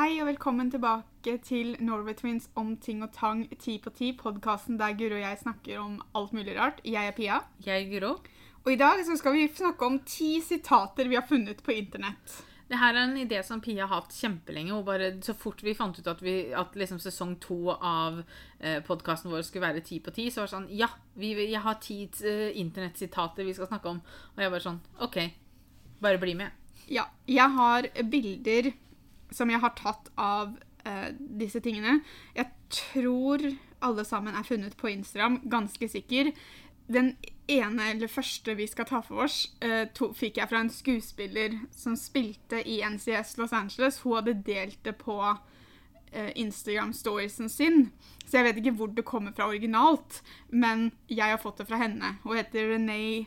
Hei og velkommen tilbake til Norway Twins om ting og tang ti på ti, podkasten der Guro og jeg snakker om alt mulig rart. Jeg er Pia. Jeg er Guro. Og i dag så skal vi snakke om ti sitater vi har funnet på internett. Det her er en idé som Pia har hatt kjempelenge. og bare Så fort vi fant ut at, vi, at liksom sesong to av eh, podkasten vår skulle være ti på ti, så var det sånn Ja, vi, jeg har ti eh, internettsitater vi skal snakke om. Og jeg bare sånn OK, bare bli med. Ja, jeg har bilder som jeg har tatt av uh, disse tingene. Jeg tror alle sammen er funnet på Instagram, ganske sikker. Den ene eller første vi skal ta for oss, uh, to, fikk jeg fra en skuespiller som spilte i NCS Los Angeles. Hun hadde delt det på eh, Instagram-storiesen sin. Så jeg vet ikke hvor det kommer fra originalt, men jeg har fått det fra henne. Hun heter Renee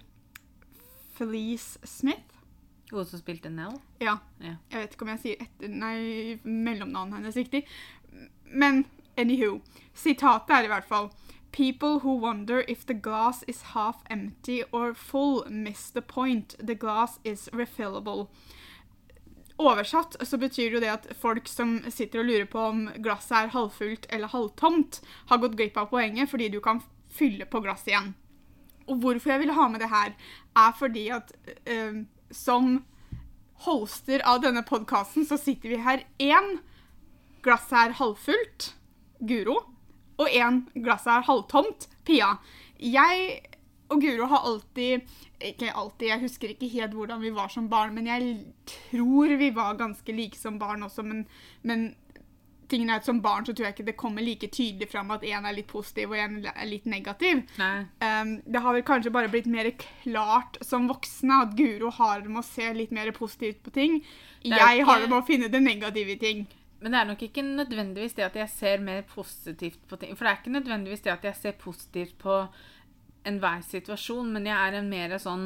Felice Smith. Hun som spilte Nell? Ja. Ja. Jeg vet ikke om jeg sier etter, nei, mellomnavnet hennes riktig. Men anywho. Sitatet er i hvert fall People who wonder if the glass is half empty or full miss the point. The glass is refillable. Oversatt så betyr jo det at folk som sitter og lurer på om glasset er halvfullt eller halvtomt, har gått glipp av poenget fordi du kan fylle på glasset igjen. Og hvorfor jeg ville ha med det her, er fordi at eh, som hoster av denne podkasten, så sitter vi her én glasset er halvfullt, Guro, og én glasset er halvtomt, Pia. Jeg og Guro har alltid Ikke alltid, jeg husker ikke helt hvordan vi var som barn, men jeg tror vi var ganske like som barn også, men, men tingen er at som barn så tror jeg ikke det kommer like tydelig fram at én er litt positiv og én er litt negativ. Um, det har vel kanskje bare blitt mer klart som voksne at Guro har det med å se litt mer positivt på ting. Jeg ikke... Har det med å finne det negative i ting. Men det er nok ikke nødvendigvis det at jeg ser mer positivt på ting. For det er ikke nødvendigvis det at jeg ser positivt på enhver situasjon, men jeg er en mer sånn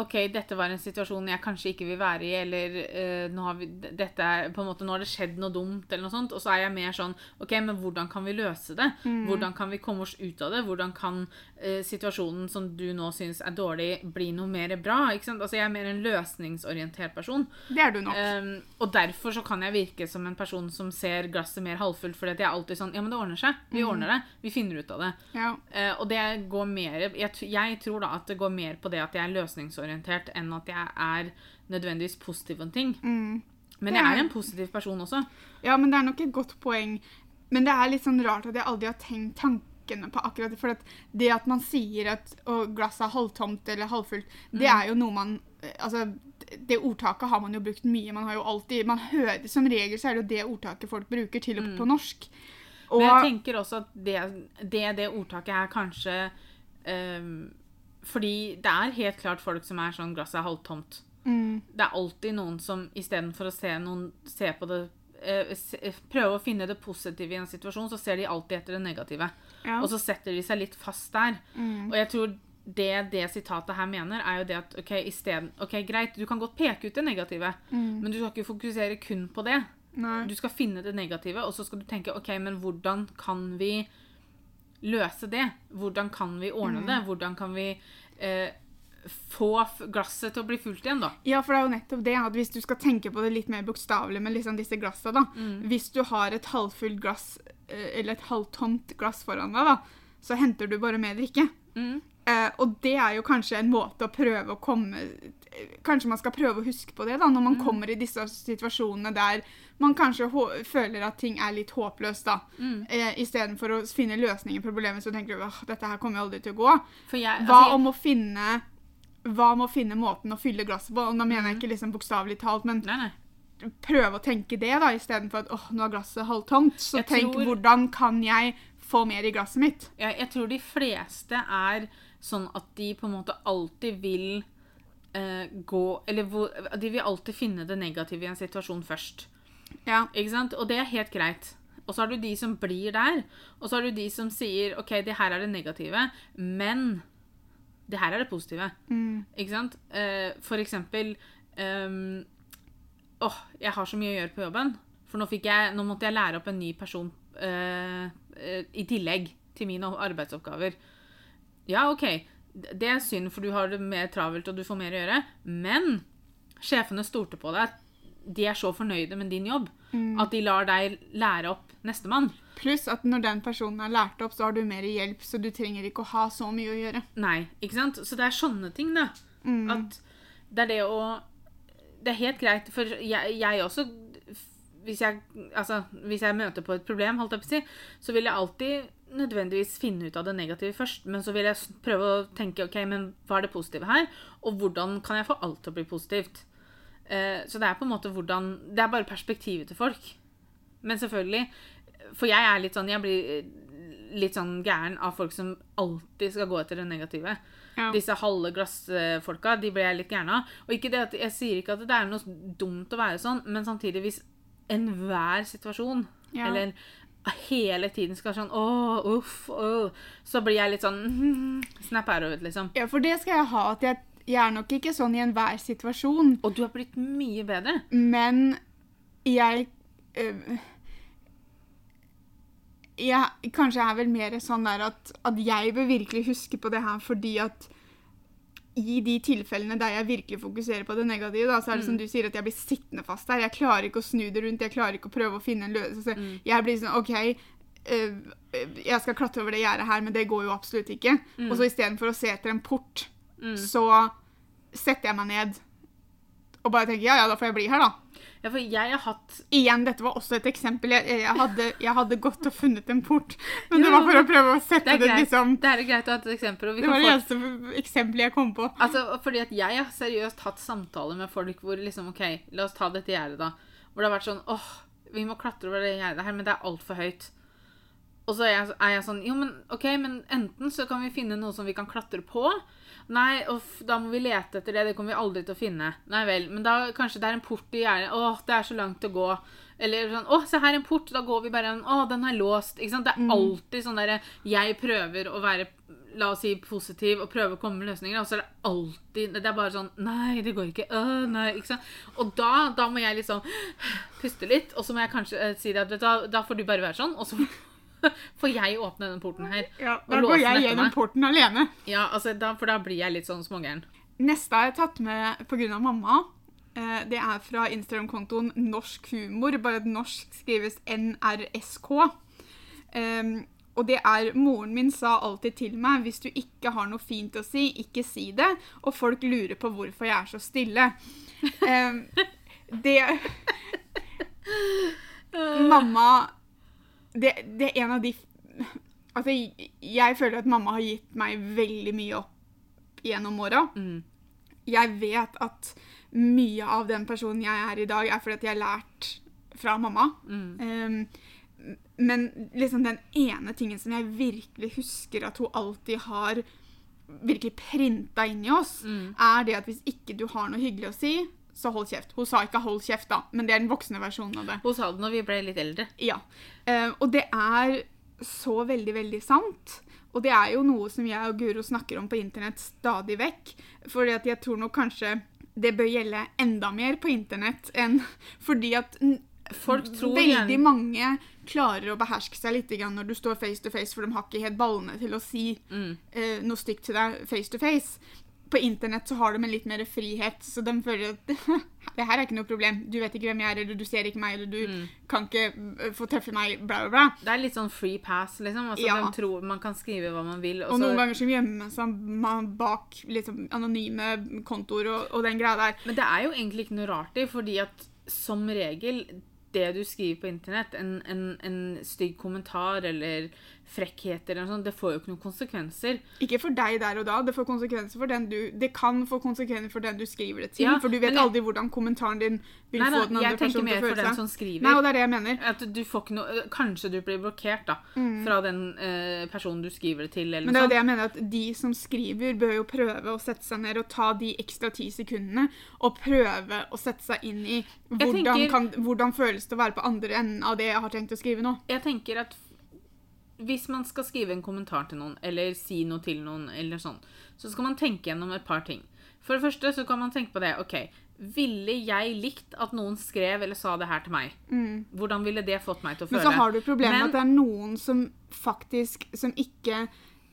OK, dette var en situasjon jeg kanskje ikke vil være i, eller uh, nå, har vi, dette er, på en måte, nå har det skjedd noe dumt, eller noe sånt. Og så er jeg mer sånn OK, men hvordan kan vi løse det? Hvordan kan vi komme oss ut av det? Hvordan kan uh, situasjonen som du nå syns er dårlig, bli noe mer bra? Ikke sant? Altså, jeg er mer en løsningsorientert person. Det er du nok. Um, og derfor så kan jeg virke som en person som ser glasset mer halvfullt, fordi at jeg er alltid sånn Ja, men det ordner seg. Vi ordner det. Vi finner ut av det. ja. Uh, og det går mer jeg, jeg tror da at det går mer på det at jeg er løsningsorientert, enn at jeg er nødvendigvis positiv om ting. Men jeg er- en positiv person også. ja, men det er nok et godt poeng. Men det er litt sånn rart at jeg aldri har tenkt tankene på akkurat det. For at det at man sier at glasset er halvtomt eller halvfullt, det er jo noe man Altså, det ordtaket har man jo brukt mye. Man har jo alltid Man hører Som regel så er det jo det ordtaket folk bruker, til og med på norsk. Og Men jeg tenker også at det det, det ordtaket er kanskje ehm, Fordi det er helt klart folk som er sånn glasset er halvtomt. mm, Det er alltid noen som istedenfor å se, noen, se på det eh, se, Prøve å finne det positive i en situasjon, så ser de alltid etter det negative. ja. Og så setter de seg litt fast der. Mm. Og jeg tror det det sitatet her mener, er jo det at OK, isteden OK, greit, du kan godt peke ut det negative, Mm. men du skal ikke fokusere kun på det. Nei. Du skal finne det negative, og så skal du tenke OK, men hvordan kan vi løse det? Hvordan kan vi ordne det? Hvordan kan vi eh, få glasset til å bli fullt igjen, da? Ja, for det er jo nettopp det at hvis du skal tenke på det litt mer bokstavelig med liksom disse glassene, da. Hvis du har et halvfullt glass eh, eller et halvtomt glass foran deg, da, så henter du bare mer drikke. Mm. Eh, og det er jo kanskje en måte å prøve å komme Kanskje man skal prøve å huske på det da, når man kommer i disse situasjonene der man kanskje føler at ting er litt håpløst. da. Mm. Eh, Istedenfor å finne løsninger på problemet, så tenker du at dette her kommer jo aldri til å gå. For jeg, Hva altså, om å finne hva med å finne måten å fylle glasset på? Og da mener jeg ikke liksom bokstavelig talt, men Nei, nei. prøve å tenke det, da, istedenfor at åh, nå er glasset halvtomt. Så Jeg tenk tror- hvordan kan jeg få mer i glasset mitt? Jeg, jeg tror de fleste er sånn at de på en måte alltid vil gå Eller hvor, de vil alltid finne det negative i en situasjon først. Ja. Ikke sant? Og det er helt greit. Og så har du de som blir der, og så har du de som sier OK, det her er det negative, men det her er det positive. Mm. Ikke sant? Eh, for eksempel um, Åh, jeg har så mye å gjøre på jobben. For nå, jeg, nå måtte jeg lære opp en ny person uh, uh, i tillegg til mine arbeidsoppgaver. Ja, OK. Det er synd, for du har det mer travelt og du får mer å gjøre. Men sjefene stolte på deg de er så fornøyde med din jobb Mm. at de lar deg lære opp nestemann. Pluss at når den personen er lært opp, så har du mer hjelp, så du trenger ikke å ha så mye å gjøre. Nei, ikke sant? Så det er sånne ting, da. Mm. At det er det å Det er helt greit, for jeg, jeg også hvis jeg, altså, hvis jeg møter på et problem, holdt jeg på å si, så vil jeg alltid nødvendigvis finne ut av det negative først. Men så vil jeg prøve å tenke ok, men hva er det positive her? Og hvordan kan jeg få alt til å bli positivt? Eh, så det er på en måte hvordan Det er bare perspektivet til folk. Men selvfølgelig For jeg er litt sånn Jeg blir eh, litt sånn gæren av folk som alltid skal gå etter det negative. Ja. Disse halve glassfolka, de blir jeg litt gæren av. Og ikke det at, jeg sier ikke at det er noe dumt å være sånn, men samtidig hvis enhver situasjon, Ja. eller hele tiden skal sånn åh, uff, åh, så blir jeg litt sånn snap out of it, liksom. Ja, for det skal jeg ha. At jeg, jeg er nok ikke sånn i enhver situasjon, Og du har blitt mye bedre. men jeg øh, jeg, Kanskje jeg er vel mer sånn der at, at jeg bør virkelig huske på det her fordi at i de tilfellene der jeg virkelig fokuserer på det negative, da, så er det som du sier, at jeg blir sittende fast der. Jeg klarer ikke å snu det rundt, jeg klarer ikke å prøve å finne en løsning. Mm. Jeg blir sånn OK, øh, jeg skal klatre over det gjerdet her, men det går jo absolutt ikke. Og så istedenfor å se etter en port, så setter jeg meg ned og bare tenker ja, ja, da får jeg bli her, da. Ja, for jeg har hatt Igjen, dette var også et eksempel. Jeg, jeg, hadde, jeg hadde gått og funnet en port, men det var for å prøve å Det sette er det, liksom det er greit å ha et eksempel. Det kan var det få eneste eksempelet jeg kom på. Altså, fordi at jeg har seriøst hatt samtaler med folk hvor liksom, ok, la oss ta dette gjerdet da. Hvor det har vært sånn, åh, vi må klatre over det gjerdet her, men det er alt for høyt. Og så er jeg, er jeg sånn, jo, men ok, men enten så kan vi finne noe som vi kan klatre på. Nei, uff, da må vi lete etter det, det kommer vi aldri til å finne. Nei vel, men da kanskje det er en port i hjernen. åh, det er så langt å gå. Eller sånn, åh, se her er en port, da går vi bare en, åh, den er låst. Ikke sant? Det er alltid sånn der, jeg prøver å være, la oss si, positiv og prøve å komme med løsninger, og så er det alltid, det er bare sånn, nei, det går ikke, øh, nei, ikke sant? Og da, da må jeg liksom puste litt, og så må jeg kanskje eh, si det at, vet du da får du bare være sånn, og så får jeg åpne den porten her. Ja, Da går jeg gjennom meg. porten alene. Ja, altså, da, for da blir jeg litt sånn smågæren. Neste har jeg tatt med pga. mamma. Eh, Det er fra Instagram-kontoen Norsk humor, bare at norsk skrives NRSK. Um, og det er Moren min sa alltid til meg hvis du ikke har noe fint å si, ikke si det. Og folk lurer på hvorfor jeg er så stille. Um, det Mamma det, det er en av de Altså, jeg føler at mamma har gitt meg veldig mye opp gjennom åra. Mm. Jeg vet at mye av den personen jeg er i dag, er fordi at jeg har lært fra mamma. Mm. Um, men liksom den ene tingen som jeg virkelig husker at hun alltid har virkelig printa inn i oss, Mm. er det at hvis ikke du har noe hyggelig å si, så hold kjeft. Hun sa ikke 'hold kjeft', da, men det er den voksne versjonen av det. Hun sa det når vi ble litt eldre. Ja. Uh, og det er så veldig, veldig sant. Og det er jo noe som jeg og Guro snakker om på internett stadig vekk. At jeg tror nok kanskje det bør gjelde enda mer på internett enn fordi at Folk tror veldig mange klarer å beherske seg litt når du står face to face, for de har ikke helt ballene til å si Mm. uh, noe stygt til deg face to face. På internett så har de en litt mer frihet, så de føler at det her er ikke noe problem. Du vet ikke hvem jeg er, eller du ser ikke meg, eller du Mm. kan ikke eh, få treffe meg, bla, bla, bla. Det er litt sånn free pass, liksom. Altså, Ja. De tror man kan skrive hva man vil. Og Og så, noen ganger så gjemmer man seg bak liksom, anonyme kontoer og, og den greia der. Men det er jo egentlig ikke noe rart i, fordi at som regel det du skriver på internett, en, en, en stygg kommentar eller frekkheter eller noe sånt, det får jo ikke noen konsekvenser. Ikke for deg der og da, det får konsekvenser for den du Det kan få konsekvenser for den du skriver det til, Ja, for du vet jeg- aldri hvordan kommentaren din vil Nei, få den andre personen til å føle seg. jeg tenker mer for den som skriver. Nei, og det er det jeg mener. At du får ikke noe Kanskje du blir blokkert da, fra den eh, personen du skriver det til, eller Mm. Men det er jo noe det jeg mener at de som skriver, bør jo prøve å sette seg ned og ta de ekstra ti sekundene og prøve å sette seg inn i hvordan, tenker- kan, hvordan føles det å være på andre enden av det jeg har tenkt å skrive nå. Jeg tenker at hvis man skal skrive en kommentar til noen, eller si noe til noen, eller sånn, så skal man tenke gjennom et par ting. For det første så kan man tenke på det, ok, ville jeg likt at noen skrev eller sa det her til meg? Hvordan ville det fått meg til å føle? Men så har du problemet med at det er noen som faktisk Som ikke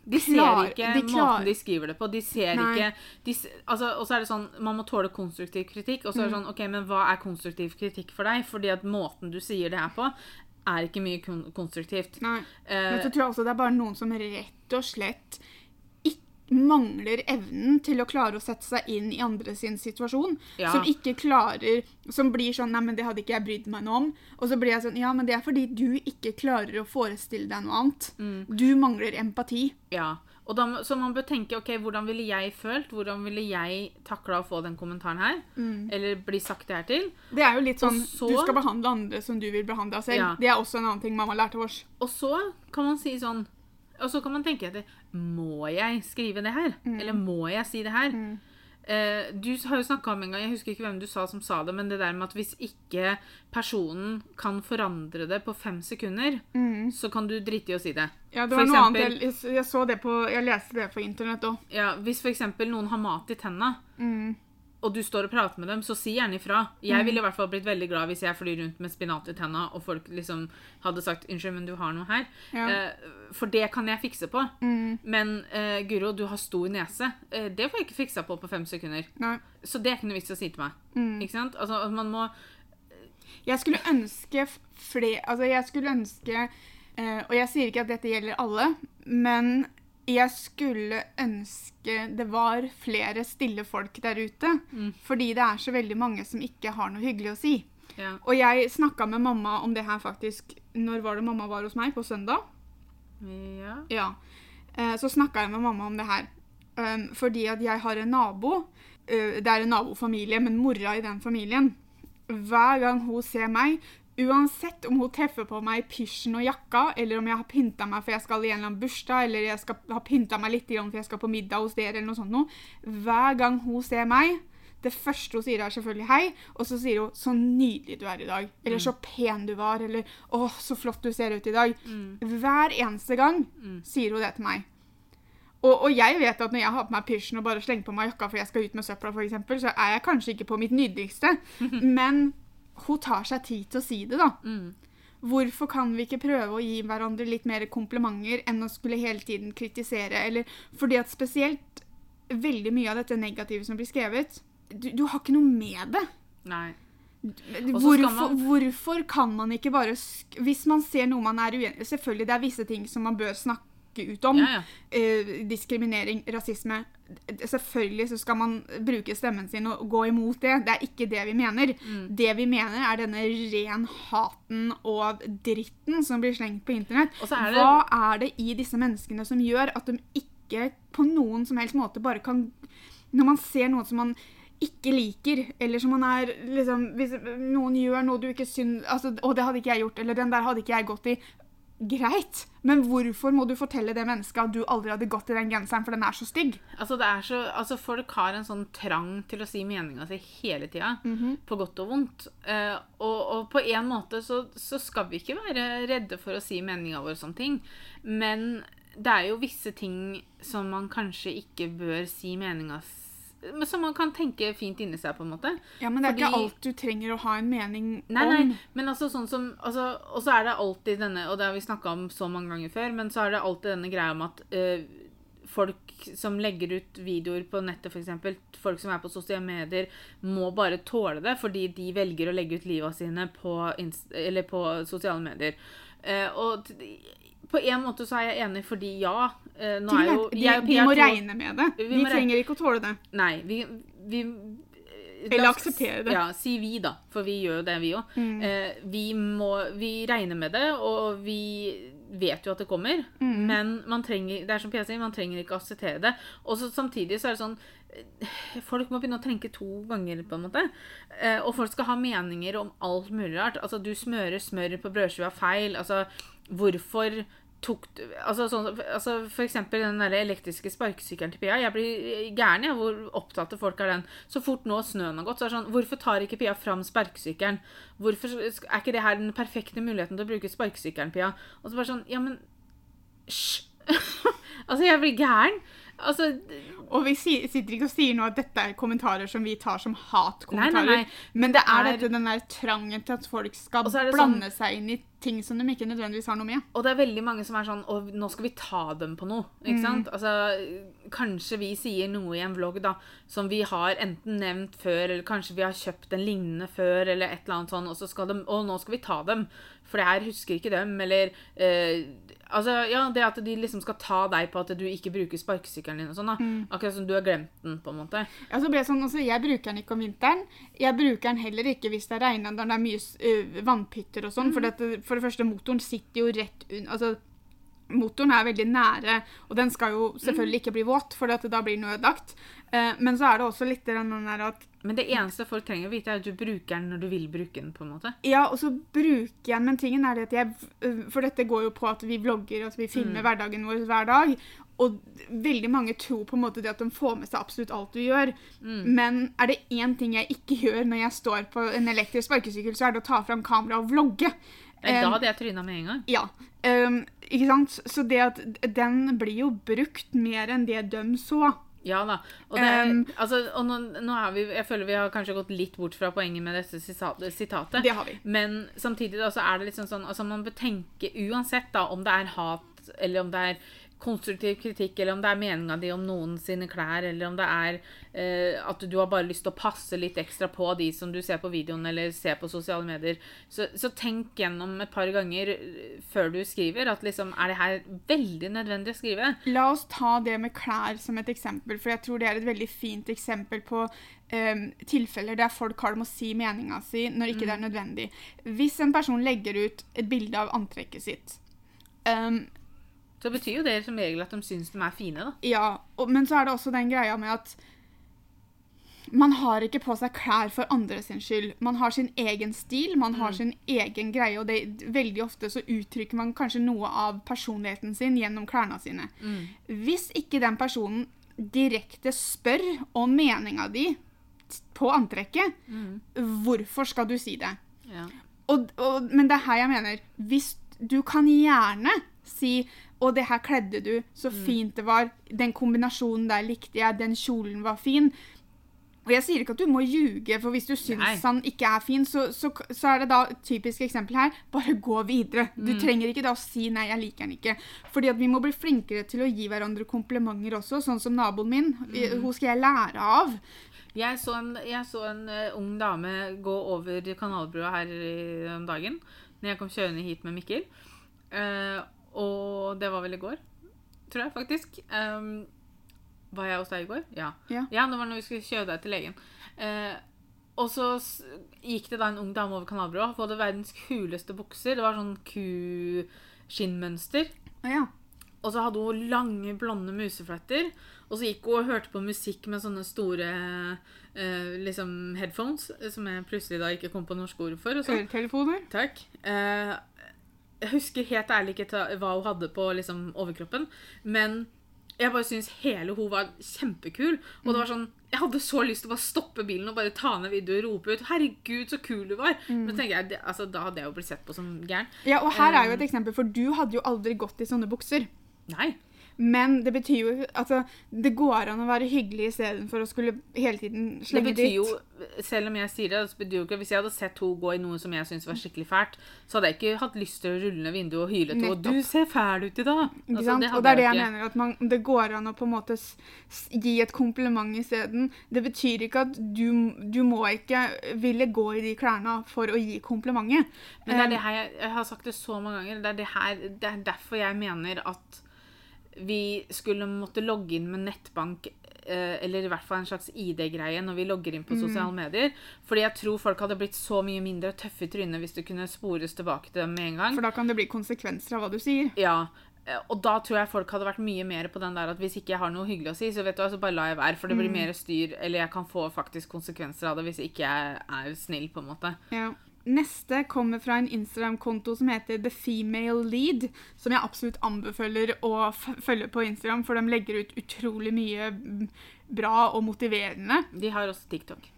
De ser klar- ikke de måten de skriver det på. De ser Nei. ikke de, altså, Og så er det sånn Man må tåle konstruktiv kritikk. Og så Mm. er det sånn OK, men hva er konstruktiv kritikk for deg? Fordi at måten du sier det her på, er ikke mye kon konstruktivt. Nei. Eh, Men så tror jeg også det er bare noen som rett og slett mangler evnen til å klare å sette seg inn i andre sin situasjon. Ja. Som ikke klarer Som blir sånn Nei, men det hadde ikke jeg brydd meg noe om. Og så blir jeg sånn Ja, men det er fordi du ikke klarer å forestille deg noe annet. Mm. Du mangler empati. Ja. Og da, så man bør tenke OK, hvordan ville jeg følt? Hvordan ville jeg takla å få den kommentaren her? Eller bli sagt det her til? Det er jo litt sånn så- Du skal behandle andre som du vil behandle deg selv. Ja. Det er også en annen ting mamma lærte oss. Og så kan man si sånn Og så kan man tenke etter Må jeg skrive det her? Eller må jeg si det her? Eh, du har jo snakka om en gang, jeg husker ikke hvem du sa som sa det, men det der med at hvis ikke personen kan forandre det på fem sekunder, så kan du drite i å si det. Ja, det For var noe eksempel- annet. Jeg, jeg så det på Jeg leste det på internett òg. Ja, Hvis f.eks. noen har mat i tenna, og du står og prater med dem, så si gjerne ifra. Jeg ville i hvert fall blitt veldig glad hvis jeg flyr rundt med spinat i tenna, og folk liksom hadde sagt 'unnskyld, men du har noe her'. Ja. Eh, for det kan jeg fikse på. Men uh, Guro, du har stor nese. Eh, det får jeg ikke fiksa på på fem sekunder. Nei. Så det er ikke noe vits å si til meg. Ikke sant? Altså, man må Jeg skulle ønske flere Altså, jeg skulle ønske Uh, Og jeg sier ikke at dette gjelder alle, men jeg skulle ønske det var flere stille folk der ute. Fordi det er så veldig mange som ikke har noe hyggelig å si. ja. Og jeg snakka med mamma om det her faktisk Når var det mamma var hos meg? På søndag? ja. Ja. Eh, så snakka jeg med mamma om det her. Um, fordi at jeg har en nabo. Uh, det er en nabofamilie, men mora i den familien Hver gang hun ser meg, uansett om hun treffer på meg i pysjen og jakka, eller om jeg har pynta meg for jeg skal i en eller annen bursdag, eller jeg skal ha pynta meg litt for jeg skal på middag hos dere, eller noe sånt noe Hver gang hun ser meg, det første hun sier, er selvfølgelig hei, og så sier hun 'så nydelig du er i dag', eller 'så pen du var', eller 'å, så flott du ser ut i dag'. Hver eneste gang sier hun det til meg. Og, og jeg vet at når jeg har på meg pysjen og bare slenger på meg jakka for jeg skal ut med søpla, eksempel, så er jeg kanskje ikke på mitt nydeligste, men hun tar seg tid til å si det, da. Mm. Hvorfor kan vi ikke prøve å gi hverandre litt mer komplimenter enn å skulle hele tiden kritisere? Eller fordi at spesielt veldig mye av dette negative som blir skrevet, du, du har ikke noe med det. Nei. Hvorfor, man- hvorfor kan man ikke bare Hvis man ser noe man er uenig i Selvfølgelig det er visse ting som man bør snakke ut om. Ja, ja. Eh, diskriminering, rasisme. Selvfølgelig så skal man bruke stemmen sin og gå imot det. Det er ikke det vi mener. Mm. Det vi mener, er denne ren haten og dritten som blir slengt på internett. Er det- Hva er det i disse menneskene som gjør at de ikke på noen som helst måte bare kan Når man ser noe som man ikke liker, eller som man er liksom Hvis noen gjør noe du ikke syns altså, 'Å, det hadde ikke jeg gjort', eller 'den der hadde ikke jeg gått i'. Greit, men hvorfor må du fortelle det mennesket at du aldri hadde gått i den genseren, for den er så stygg? Altså, det er så, altså Folk har en sånn trang til å si meninga si hele tida, på godt og vondt. Eh, og, og på en måte så, så skal vi ikke være redde for å si meninga vår om ting. Men det er jo visse ting som man kanskje ikke bør si meninga s- men Som man kan tenke fint inni seg, på en måte. Ja, men det er ikke alt du trenger å ha en mening om. nei, nei, men altså sånn som altså, Og så er det alltid denne, og det har vi snakka om så mange ganger før, men så er det alltid denne greia om at øh, folk som legger ut videoer på nettet, f.eks., folk som er på sosiale medier, må bare tåle det fordi de velger å legge ut livet sine på, eller på sosiale medier. Eh, og på en måte så er jeg enig, fordi ja Nå er jo de, jeg de Pia må to- regne med det. Vi De trenger ikke å tåle det. Nei, vi, vi Eller akseptere det. Ja, si vi, da. For vi gjør jo det, vi òg. Eh, vi må Vi regner med det, og vi vet jo at det kommer. Men man trenger det er som Pia sier, man trenger ikke å akseptere det. Og så samtidig så er det sånn eh, Folk må begynne å tenke to ganger, på en måte. Eh, og folk skal ha meninger om alt mulig rart. Altså, du smører smør på brødskiva feil. Altså, hvorfor tok altså, sånn, altså For eksempel den der elektriske sparkesykkelen til Pia. Jeg blir gæren ja, hvor opptatt folk er den. Så fort nå snøen har gått, så er det sånn Hvorfor tar ikke Pia fram sparkesykkelen? Hvorfor Er ikke det her den perfekte muligheten til å bruke sparkesykkelen, Pia? Og så bare sånn Ja, men Hysj! altså, jeg blir gæren. Altså, Og vi si- sitter ikke og sier nå at dette er kommentarer som vi tar som hatkommentarer. Nei, nei, nei. Men det er dette, den der trangen til at folk skal blande sånn- seg inn i ting som de ikke nødvendigvis har noe med. Og det er veldig mange som er sånn Og nå skal vi ta dem på noe. Ikke sant? Altså, kanskje vi sier noe i en vlogg da som vi har enten nevnt før, eller kanskje vi har kjøpt en lignende før, eller et eller annet sånn, og så skal de Og nå skal vi ta dem, for det her husker ikke dem, eller eh, Altså, ja, det at de liksom skal ta deg på at du ikke bruker sparkesykkelen din og sånn, da. Akkurat som du har glemt den, på en måte. Ja, så ble det sånn, altså, Jeg bruker den ikke om vinteren. Jeg bruker den heller ikke hvis det regner når det er mye uh, vannpytter og sånn. For, for det første, motoren sitter jo rett under altså, Motoren er veldig nære, og den skal jo selvfølgelig ikke bli våt, for da blir den ødelagt. Eh, men så er det også litt den der at Men det eneste folk trenger å vite, er at du bruker den når du vil bruke den, på en måte. Ja, og så bruker jeg den, men tingen er det at jeg øh, For dette går jo på at vi vlogger, at vi filmer hverdagen vår hver dag. Og veldig mange tror på en måte det at de får med seg absolutt alt du gjør. Men er det én ting jeg ikke gjør når jeg står på en elektrisk sparkesykkel, så er det å ta fram kamera og vlogge. Da hadde jeg tryna med en gang. Ja. Um, ikke sant? Så det at den blir jo brukt mer enn det de så. Ja da. Og, det, Um, altså, og nå, nå vi, jeg føler vi har kanskje gått litt bort fra poenget med dette sitatet. Det har vi. Men samtidig da, så er det liksom sånn altså Man bør tenke uansett da, om det er hat, eller om det er konstruktiv kritikk, eller om det er meninga di om noen sine klær, eller om det er eh, at du har bare lyst til å passe litt ekstra på de som du ser på videoen eller ser på sosiale medier. Så, så tenk gjennom et par ganger eh, før du skriver at liksom Er det her veldig nødvendig å skrive? La oss ta det med klær som et eksempel, for jeg tror det er et veldig fint eksempel på um, tilfeller der folk har det med å si meninga si når ikke det er nødvendig. Hvis en person legger ut et bilde av antrekket sitt um, Så betyr jo det som regel at de syns de er fine, da. Ja, og, men så er det også den greia med at man har ikke på seg klær for andre sin skyld. Man har sin egen stil, man har sin egen greie, og det, veldig ofte så uttrykker man kanskje noe av personligheten sin gjennom klærne sine. Hvis ikke den personen direkte spør om meninga di på antrekket, hvorfor skal du si det? Ja. Og, og, men det er her jeg mener hvis Du kan gjerne si og det her kledde du, så fint det var. Den kombinasjonen der likte jeg. Den kjolen var fin. Og jeg sier ikke at du må ljuge, for hvis du syns Nei. han ikke er fin, så, så, så er det da et typisk eksempel her. Bare gå videre. Du trenger ikke da å si 'nei, jeg liker han ikke'. Fordi at vi må bli flinkere til å gi hverandre komplimenter også, sånn som naboen min. Hun skal jeg lære av. Jeg så en, jeg så en uh, ung dame gå over kanalbrua her om dagen når jeg kom kjørende hit med Mikkel. Eh, og det var vel i går, tror jeg faktisk. Um, var jeg hos deg i går? Ja. Ja. det var når vi skulle kjøre deg til legen. Uh, og så gikk det da en ung dame over kanalbrua. Hun hadde verdens kuleste bukser. Det var sånn kuskinnmønster. Ja. Og så hadde hun lange, blonde musefletter. Og så gikk hun og hørte på musikk med sånne store eh, liksom headphones, som jeg plutselig da ikke kom på norske ord for. Øretelefoner. Takk. Eh, jeg husker helt ærlig ikke hva hun hadde på liksom, overkroppen, men jeg bare syns hele hun var kjempekul. Og det var sånn, jeg hadde så lyst til å bare stoppe bilen og bare ta ned videoen og rope ut 'Herregud, så kul du var'. Men så tenker jeg, det, altså, Da hadde jeg jo blitt sett på som gæren. Ja, og her er jo et eksempel, for du hadde jo aldri gått i sånne bukser. Nei. Men det betyr jo altså, Det går an å være hyggelig istedenfor å skulle hele tiden Det slenge betyr jo, selv om jeg sier det, så betyr jo ikke Hvis jeg hadde sett henne gå i noe som jeg syntes var skikkelig fælt, så hadde jeg ikke hatt lyst til å rulle ned vinduet og hyle til henne. 'Du ser fæl ut i dag!' Ikke Altså, det og det er det jeg ikke. mener, at man, det går an å på en måte gi et kompliment isteden. Det betyr ikke at du, du må ikke ville gå i de klærne for å gi komplimentet. Men det er Um, det her, jeg, jeg har sagt det så mange ganger. Det er, det her, det er derfor jeg mener at vi skulle måtte logge inn med nettbank, eh, eller i hvert fall en slags ID-greie, når vi logger inn på Mm. sosiale medier. Fordi jeg tror folk hadde blitt så mye mindre tøffe i trynet hvis det kunne spores tilbake til dem med en gang. For da kan det bli konsekvenser av hva du sier. Ja, eh, og da tror jeg folk hadde vært mye mer på den der at hvis ikke jeg har noe hyggelig å si, så vet du hva, så bare la jeg være, for det Mm. blir mer styr, eller jeg kan få faktisk konsekvenser av det hvis ikke jeg er snill, på en måte. Ja. Neste kommer fra en Instagram-konto som heter The Female Lead, som jeg absolutt anbefaler å følge på Instagram, for de legger ut utrolig mye bra og motiverende. De har også TikTok.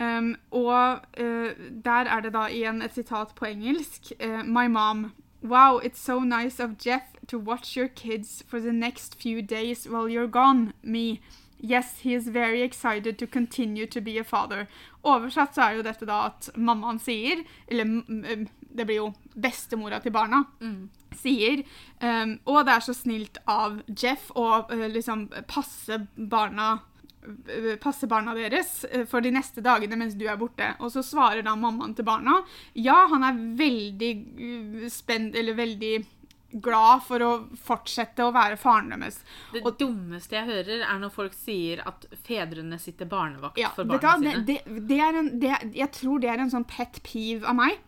Um, og uh, der er det da igjen et sitat på engelsk. Uh, My mom. Wow, it's so nice of Jeff to watch your kids for the next few days while you're gone. Me. Yes, he is very excited to continue to be a father. Oversatt så er jo dette da at mammaen sier, eller mm, mm, det blir jo bestemora til barna, sier um, Og det er så snilt av Jeff å uh, liksom passe barna uh, passe barna deres uh, for de neste dagene mens du er borte. Og så svarer da mammaen til barna ja, han er veldig spent, eller veldig glad for å fortsette å være faren deres. Det dummeste jeg hører, er når folk sier at fedrene sitter barnevakt Ja, for barna hva, sine. det, det, det en, det, jeg tror det er en sånn pet peeve av meg.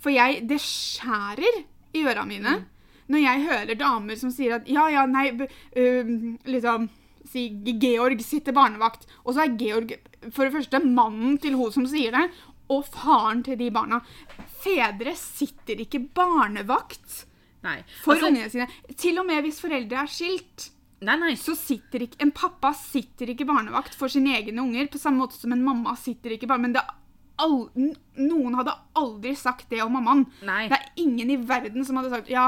For jeg, det skjærer i øra mine Mm. når jeg hører damer som sier at ja, ja, nei, øhm, liksom si Georg sitter barnevakt. Og så er Georg for det første mannen til hun som sier det, og faren til de barna. Fedre sitter ikke barnevakt Nei. for Altså, ungene sine. Til og med hvis foreldre er skilt nei, nei. så sitter ikke, en pappa sitter ikke barnevakt for sine egne unger, på samme måte som en mamma sitter ikke barnevakt. Men det all, noen hadde aldri sagt det om mammaen. Nei. Det er ingen i verden som hadde sagt ja,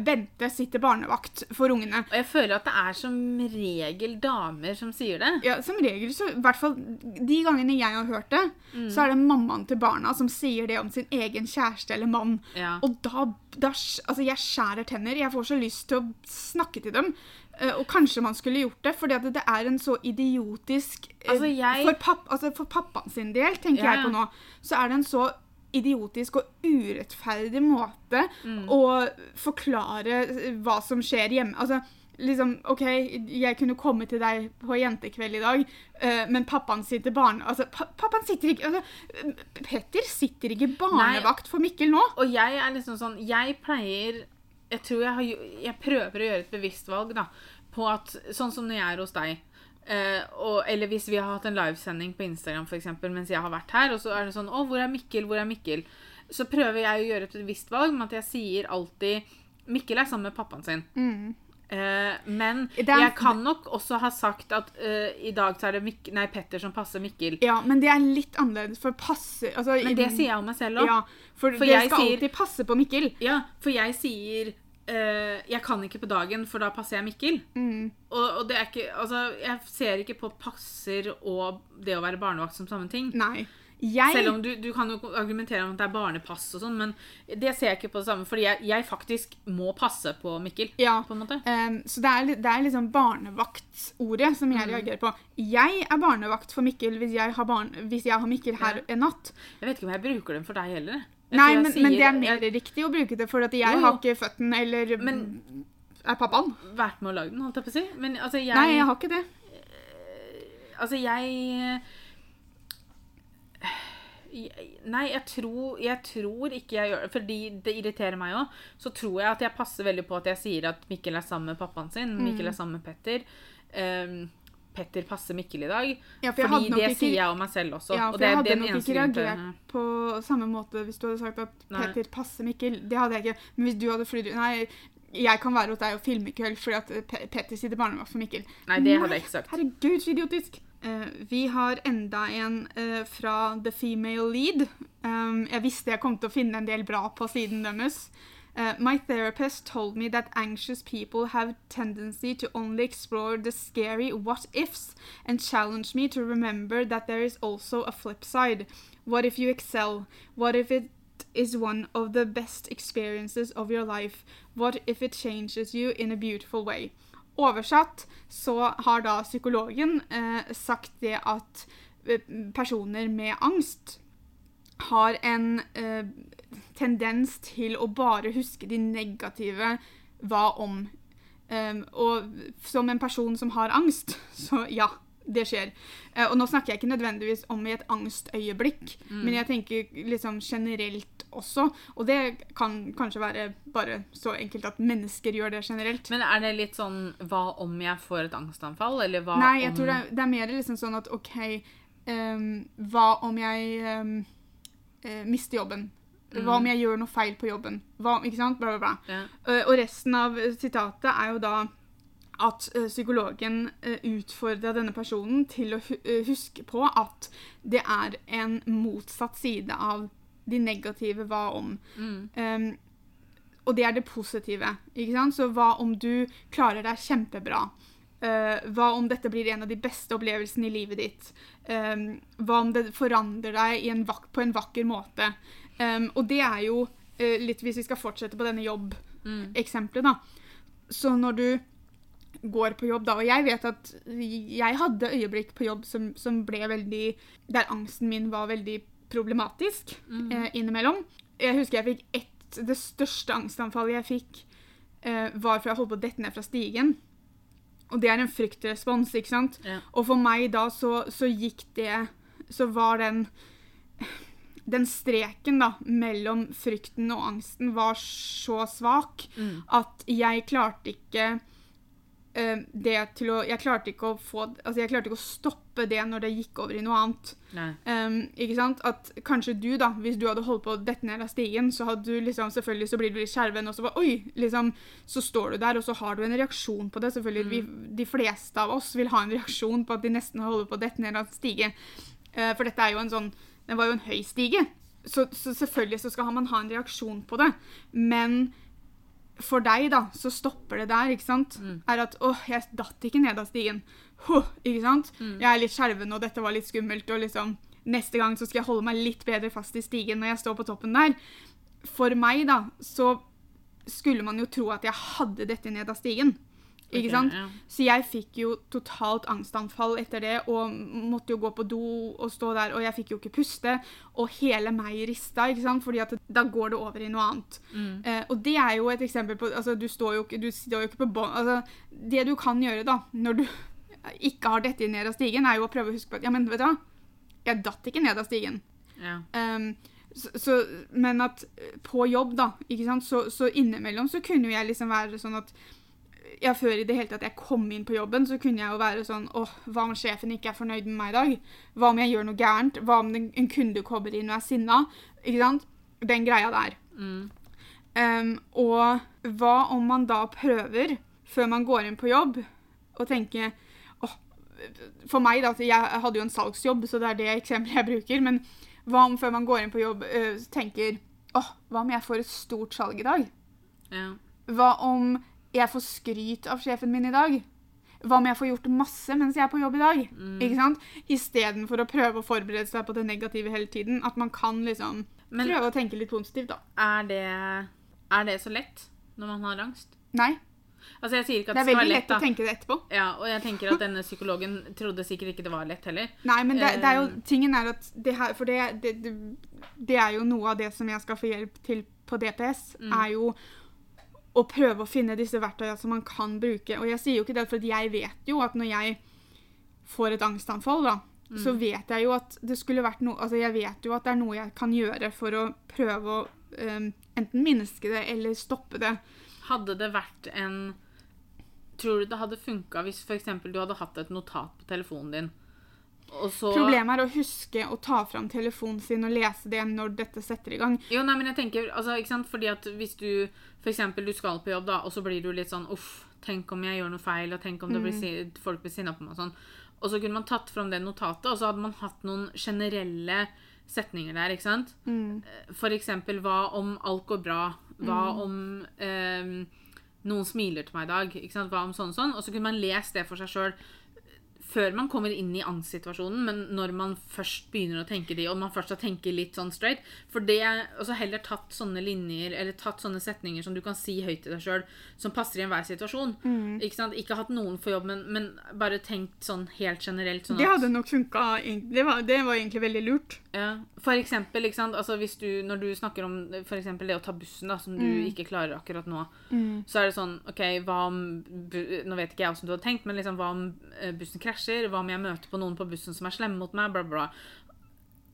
Bente sitter barnevakt for ungene. Og jeg føler at det er som regel damer som sier det. Ja, Som regel, så i hvert fall de gangene jeg har hørt det, så er det mammaen til barna som sier det om sin egen kjæreste eller mann. Ja. Og da, da Altså, jeg skjærer tenner. Jeg får så lyst til å snakke til dem. Eh, og kanskje man skulle gjort det, fordi at det er en så idiotisk eh, Altså, jeg- for, papp, altså, for pappaen sin del, tenker Ja, jeg på nå, så er det en så idiotisk og urettferdig måte Mm. å forklare eh, hva som skjer hjemme. Altså, liksom, OK, jeg kunne komme til deg på jentekveld i dag, men pappaen sitter barne... Altså, pa pappaen sitter ikke altså, Petter sitter ikke barnevakt for Mikkel nå. Og jeg er liksom sånn Jeg pleier Jeg tror jeg har Jeg prøver å gjøre et bevisst valg, da. På at Sånn som når jeg er hos deg. eh, og, eller hvis vi har hatt en livesending på Instagram for eksempel, mens jeg har vært her, og så er det sånn 'Å, hvor er Mikkel? Hvor er Mikkel?' Så prøver jeg å gjøre et bevisst valg med at jeg sier alltid Mikkel er sammen med pappaen sin. Eh, men jeg kan nok også ha sagt at eh, i dag så er det Mik nei, Petter som passer Mikkel. Ja, men det er litt annerledes, for passe altså, Men det sier jeg om meg selv òg. Ja, for, For jeg skal sier- alltid passe på Mikkel. Ja, for jeg sier eh, Jeg kan ikke på dagen, for da passer jeg Mikkel. Mm. Og, og det er ikke Altså, jeg ser ikke på passer og det å være barnevakt som samme ting. Nei. Jeg Selv om du, du kan jo argumentere om at det er barnepass og sånn, men det ser jeg ikke på det samme, fordi jeg, jeg faktisk må passe på Mikkel. Ja. På en måte. Um, så det er, det er liksom barnevaktordet som Mm. jeg reagerer på. Jeg er barnevakt for Mikkel hvis jeg har, barn, hvis jeg har Mikkel her en natt. Jeg vet ikke om jeg bruker dem for deg heller. Nei, men, sier- men det er mer riktig å bruke det, for at jeg Jo, har ikke født den, eller Men- er pappaen. vært med å lage den, holdt jeg på å si. Men altså, jeg Nei, jeg har ikke det. Altså, jeg jeg- Nei, jeg tror, jeg tror ikke jeg gjør det, fordi det irriterer meg òg. Så tror jeg at jeg passer veldig på at jeg sier at Mikkel er sammen med pappaen sin. Mikkel er sammen med Petter. Um, Petter passer Mikkel i dag. Ja, for fordi det ikke- sier jeg om meg selv også. Ja, og for det jeg hadde nok ikke reagert på samme måte hvis du hadde sagt at Nei. Petter passer Mikkel. Det hadde jeg ikke. Men hvis du hadde flydd Nei, jeg kan være hos deg og filme i kveld fordi at Pe Petter sitter barnevakt for Mikkel. Nei, det hadde jeg ikke sagt. Herregud, så idiotisk. Uh, vi har enda en uh, fra The Female Lead. Um, jeg visste jeg kom til å finne en del bra på siden deres. Uh, my therapist told me that anxious people have tendency to only explore the scary what ifs and challenge me to remember that there is also a flip side. What if you excel? What if it is one of the best experiences of your life? What if it changes you in a beautiful way? Oversatt så har da psykologen eh, sagt det at eh, personer med angst har en eh, tendens til å bare huske de negative hva om. Eh, og som en person som har angst, så ja, det skjer. Eh, og nå snakker jeg ikke nødvendigvis om i et angstøyeblikk, men jeg tenker liksom generelt også. Og det kan kanskje være bare så enkelt at mennesker gjør det generelt. Men er det litt sånn Hva om jeg får et angstanfall, eller hva Nei, jeg om tror det er, det er mer liksom sånn at OK, um, hva om jeg ehm, eh, miste jobben? Hva om jeg gjør noe feil på jobben? Hva, ikke sant? Bla, bla, bla. Ja. Eh, og resten av eh, sitatet er jo da at eh, psykologen utfordra denne personen til å hu huske på at det er en motsatt side av de negative hva om. Mm. Um, og det er det positive. ikke sant? Så hva om du klarer deg kjempebra? Eh, hva om dette blir en av de beste opplevelsene i livet ditt? Um, hva om det forandrer deg i en på en vakker måte? Um, og det er jo eh, litt Hvis vi skal fortsette på denne jobb-eksempelet, da. Så når du går på jobb, da Og jeg vet at jeg hadde øyeblikk på jobb som, som ble veldig Der angsten min var veldig problematisk eh, innimellom. Jeg husker jeg fikk ett Det største angstanfallet jeg fikk, eh, var for jeg holdt på å dette ned fra stigen. Og det er en fryktrespons, ikke sant? Ja. Og for meg da så, så gikk det Så var den Den streken da mellom frykten og angsten var så svak Mm. at jeg klarte ikke det til å Jeg klarte å få Altså, jeg klarte ikke å stoppe det når det gikk over i noe annet. Um, ikke sant? At kanskje du, da, hvis du hadde holdt på å dette ned av stigen, så hadde du liksom Selvfølgelig så blir du litt skjelven, og så bare Oi! liksom, Så står du der, og så har du en reaksjon på det. Selvfølgelig, vi, De fleste av oss vil ha en reaksjon på at de nesten holder på å dette ned av stige. Uh, for dette er jo en sånn Den var jo en høy stige. Så, så selvfølgelig så skal man ha en reaksjon på det. Men for deg, da, så stopper det der, ikke sant? Er at åh, jeg datt ikke ned av stigen. Huh, ikke sant? Jeg er litt skjelven, og dette var litt skummelt, og liksom Neste gang så skal jeg holde meg litt bedre fast i stigen når jeg står på toppen der. For meg, da, så skulle man jo tro at jeg hadde dette ned av stigen. Ikke sant? sant? ja. Så jeg fikk jo totalt angstanfall etter det, og måtte jo gå på do og stå der, og jeg fikk jo ikke puste, og hele meg rista, ikke sant? Fordi at da går det over i noe annet. Mm. Eh, og det er jo et eksempel på Altså, du står jo du står jo ikke på bånn Altså, det du kan gjøre, da, når du ikke har dette ned av stigen, er jo å prøve å huske på at Ja, men vet du hva? Jeg datt ikke ned av stigen. Ja. Um, så, så, men at eh, på jobb, da, ikke sant, så, så innimellom så kunne jo jeg liksom være sånn at ja, Før i det hele tatt jeg kom inn på jobben, så kunne jeg jo være sånn åh, hva om sjefen ikke er fornøyd med meg i dag? Hva om jeg gjør noe gærent? Hva om en kunde kommer inn og er sinna? Ikke sant? Den greia der. Mm. Um, og hva om man da prøver, før man går inn på jobb, å tenke åh, For meg, da, jeg hadde jo en salgsjobb, så det er det eksempelet jeg bruker. Men hva om før man går inn på jobb, uh, tenker åh, hva om jeg får et stort salg i dag? Ja. Hva om jeg får skryt av sjefen min i dag? Hva om jeg får gjort masse mens jeg er på jobb i dag? Mm. Ikke sant? Istedenfor å prøve å forberede seg på det negative hele tiden. At man kan liksom Men prøve å tenke litt positivt, da. er det, er det så lett når man har angst? Nei. Altså, jeg sier ikke at Det det, er skal veldig være lett lett, å tenke det etterpå. Ja, og jeg tenker at denne psykologen trodde sikkert ikke det var lett heller. Nei, men det, det er jo, Eh. tingen er at det her, For det, det, det, det er jo noe av det som jeg skal få hjelp til på DPS, Mm. er jo å prøve å finne disse verktøyene som man kan bruke. Og jeg sier jo ikke det, for jeg vet jo at når jeg får et angstanfall, da, så Mm. vet jeg jo at det skulle vært noe Altså, jeg vet jo at det er noe jeg kan gjøre for å prøve å um, enten minske det eller stoppe det. Hadde det vært en Tror du det hadde funka hvis eksempel du hadde hatt et notat på telefonen din, og så Problemet er å huske å ta fram telefonen sin og lese det når dette setter i gang. Jo, nei, men jeg tenker, altså, ikke sant? Fordi at hvis du eksempel, du skal på jobb, da, og så blir du litt sånn Uff, tenk om jeg gjør noe feil, og tenk om det blir, folk blir sinna på meg og sånn. Og så kunne man tatt fram det notatet, og så hadde man hatt noen generelle setninger der, ikke sant? For eksempel hva om alt går bra? Hva om eh, noen smiler til meg i dag? Ikke sant? Hva om sånn og sånn? Og så kunne man lest det for seg sjøl før man kommer inn i angstsituasjonen, men når man først begynner å tenke de, og man først har tenkt litt sånn straight For det Og så heller tatt sånne linjer, eller tatt sånne setninger som du kan si høyt til deg sjøl, som passer i enhver situasjon. Ikke sant? Ikke hatt noen for jobb, men, men bare tenkt sånn helt generelt. Sånn Det hadde nok funka. Det, var- det var egentlig veldig lurt. ja. For eksempel, ikke sant? Altså hvis du, når du snakker om for eksempel det å ta bussen, da, som du ikke klarer akkurat nå, så er det sånn OK, hva om Nå vet ikke jeg åssen du hadde tenkt, men liksom, hva om eh, bussen krasjer? Hva om jeg møter på noen på bussen som er slemme mot meg? Bla, bla.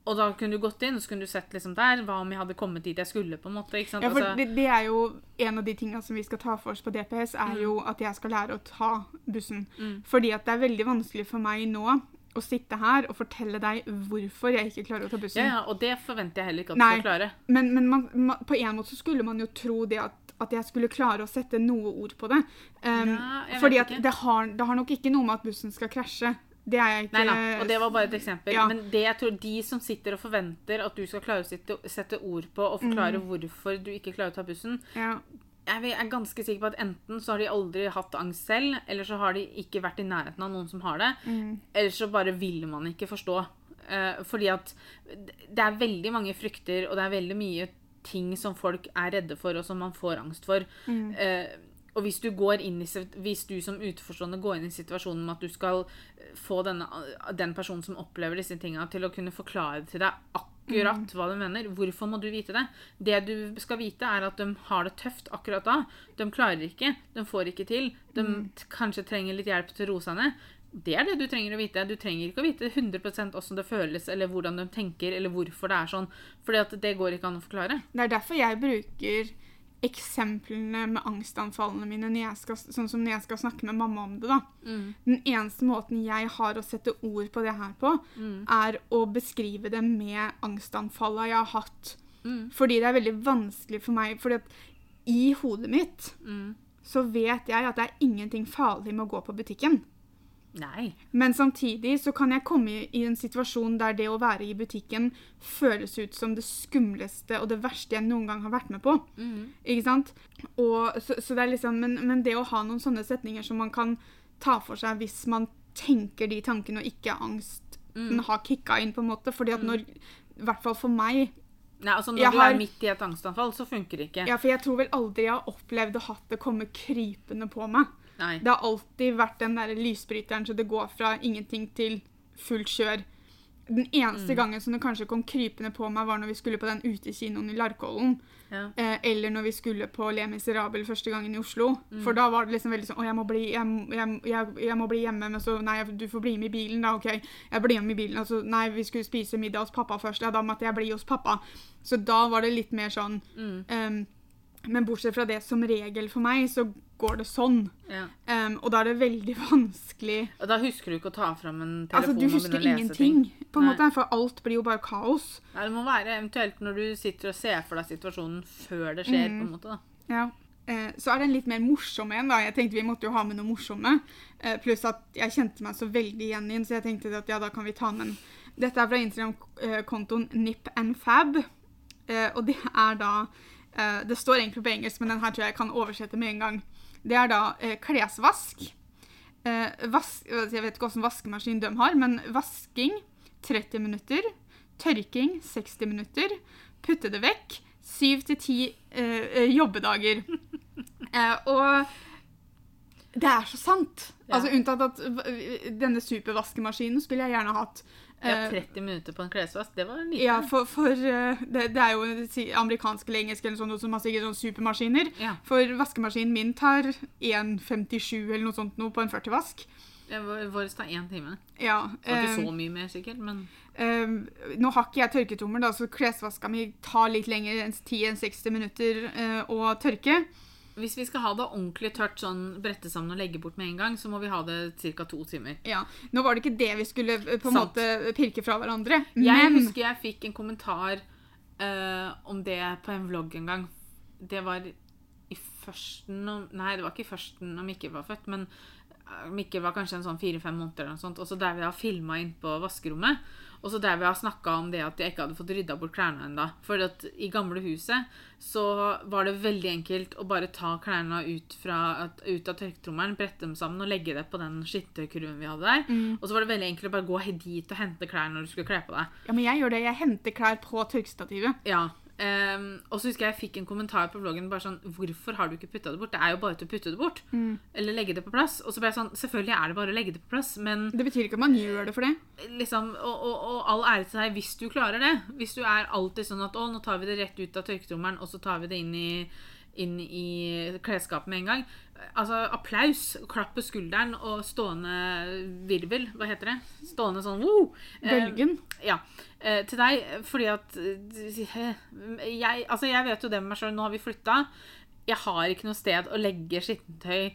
Og da kunne du gått inn og så kunne du sett liksom der, hva om jeg hadde kommet dit jeg skulle? på en måte, ikke sant? Ja, for Altså, det, det er jo en av de tingene som vi skal ta for oss på DPS, er Mm. jo at jeg skal lære å ta bussen. Fordi at det er veldig vanskelig for meg nå å sitte her og fortelle deg hvorfor jeg ikke klarer å ta bussen. ja, ja, og det forventer jeg heller ikke at Nei. du skal klare. Men, men man, man, på en måte så skulle man jo tro det at, at jeg skulle klare å sette noe ord på det. Um, Ja, fordi at det har, det har nok ikke noe med at bussen skal krasje. Det er jeg ikke Nei, nei, og det var bare et eksempel. Ja. Men det jeg tror de som sitter og forventer at du skal klare å sette, sette ord på og forklare Mm. hvorfor du ikke klarer å ta bussen, ja. jeg er ganske sikker på at enten så har de aldri hatt angst selv, eller så har de ikke vært i nærheten av noen som har det, Mm. eller så bare vil man ikke forstå. Eh, fordi at det er veldig mange frykter, og det er veldig mye ting som folk er redde for, og som man får angst for. Mm. Eh, og hvis du, i, hvis du som utenforstående går inn i situasjonen med at du skal eh, få denne, den personen som opplever disse tingene, til å kunne forklare til deg akkurat hva de mener, hvorfor må du vite det? Det du skal vite, er at de har det tøft akkurat da. De klarer ikke, de får ikke til. De mm. kanskje trenger litt hjelp til å roe seg ned. Det er det du trenger å vite. Du trenger ikke å vite 100% hvordan det føles, eller hvordan de tenker, eller hvorfor det er sånn. Fordi det går ikke an å forklare. Det er derfor jeg bruker eksemplene med angstanfallene mine når jeg skal, sånn som når jeg skal snakke med mamma om det. da. Den eneste måten jeg har å sette ord på det her på, er å beskrive det med angstanfallene jeg har hatt. Mm. Fordi det er veldig vanskelig for meg. fordi at i hodet mitt Mm. så vet jeg at det er ingenting farlig med å gå på butikken. Nei. Men samtidig så kan jeg komme i, en situasjon der det å være i butikken føles ut som det skumleste og det verste jeg noen gang har vært med på. Mm. Ikke sant? Og, så, så det er liksom, men, men det å ha noen sånne setninger som man kan ta for seg hvis man tenker de tankene og ikke angsten har kicka inn, på en måte. Fordi at når, i hvert fall for meg Nei, altså Når Jeg du har- er midt i et angstanfall, så funker det ikke. Ja, for jeg tror vel aldri jeg har opplevd å hatt det komme krypende på meg. Nei. Det har alltid vært den der lysbryteren, så det går fra ingenting til fullt kjør. Den eneste gangen som det kanskje kom krypende på meg, var når vi skulle på den utekinoen i Larkollen. Ja. Eh, eller når vi skulle på Le Miserable første gangen i Oslo. For da var det liksom veldig sånn Å, jeg må bli, jeg, jeg, jeg, jeg må bli hjemme, men så Nei, du får bli med i bilen, da. OK. Jeg blir med i bilen. Altså, nei, vi skulle spise middag hos pappa først. Ja, da måtte jeg bli hos pappa. Så da var det litt mer sånn Mm. ehm, Men bortsett fra det, som regel for meg, så går det sånn. Ja. Um, og da er det veldig vanskelig Og da husker du ikke å ta fram en telefon Altså, du husker ingenting, på en Nei. måte, for alt blir jo bare kaos. Ja, det må være eventuelt når du sitter og ser for deg situasjonen før det skjer. Mm. på en måte da. Ja. Uh, så er det en litt mer morsom en, da. Jeg tenkte vi måtte jo ha med noe morsomme. Uh, pluss at jeg kjente meg så veldig igjen i den, så jeg tenkte at ja, da kan vi ta med en. Dette er fra Instagram-kontoen Nip and Fab. Eh, og det er da eh, Det står egentlig på engelsk, men den her tror jeg jeg kan oversette med en gang. Det er da uh, klesvask. Uh, vask, jeg vet ikke hvilken vaskemaskin de har, men vasking 30 minutter. Tørking 60 minutter. Putte det vekk 7 til 10 eh, jobbedager. Eh, og det er så sant. Ja. Altså Unntatt at denne supervaskemaskinen skulle jeg gjerne hatt. Ja, Eh, 30 minutter på en klesvask, det var lite. ja, for, for eh, det, det er jo amerikansk eller engelsk eller sånt, som har sikkert sånn supermaskiner. Ja. For vaskemaskinen min tar 1,57 eller noe sånt noe på en 40-vask. Ja, vår tar én time. Ja. Det var ikke eh, så mye mer, sikkert, men Um, nå har ikke jeg tørketrommer, da, så klesvaska mi tar litt lenger enn 10-60 minutter uh, å tørke. Hvis vi skal ha det ordentlig tørt, sånn brette sammen og legge bort med en gang, så må vi ha det ca. to timer. Ja, Nå var det ikke det vi skulle eh, på en Sant. måte pirke fra hverandre, Jeg husker jeg fikk en kommentar eh, om det på en vlogg en gang. Det var i førsten om, Nei, det var ikke i førsten når Mikkel var født, men eh, Mikkel var kanskje en sånn fire-fem måneder eller noe sånt. Og så der vi har filma inn på vaskerommet. Og så der vi har snakka om det at jeg ikke hadde fått rydda bort klærne ennå. For at i gamle huset så var det veldig enkelt å bare ta klærne ut, fra, ut av tørketrommelen, brette dem sammen og legge det på den skittekurven vi hadde der. Og så var det veldig enkelt å bare gå dit og hente klær når du skulle kle på deg. Ja, men jeg gjør det. Jeg henter klær på tørkestativet. Ja. Ehm, og så husker jeg jeg fikk en kommentar på vloggen bare sånn Hvorfor har du ikke putta det bort? Det er jo bare til å putte det bort. Eller legge det på plass. Og så ble jeg sånn Selvfølgelig er det bare å legge det på plass, men Det betyr ikke at man gjør det for det. liksom Og, og, og all ære til deg hvis du klarer det. Hvis du er alltid sånn at Å, nå tar vi det rett ut av tørketrommelen, og så tar vi det inn i inn i klesskapet med en gang. Altså, applaus, klapp på skulderen og stående virvel. Hva heter det? Stående sånn woo! Eh, Bølgen. ja. Eh, til deg, fordi at eh, jeg, altså jeg vet jo det med meg sjøl. Nå har vi flytta. Jeg har ikke noe sted å legge skittentøy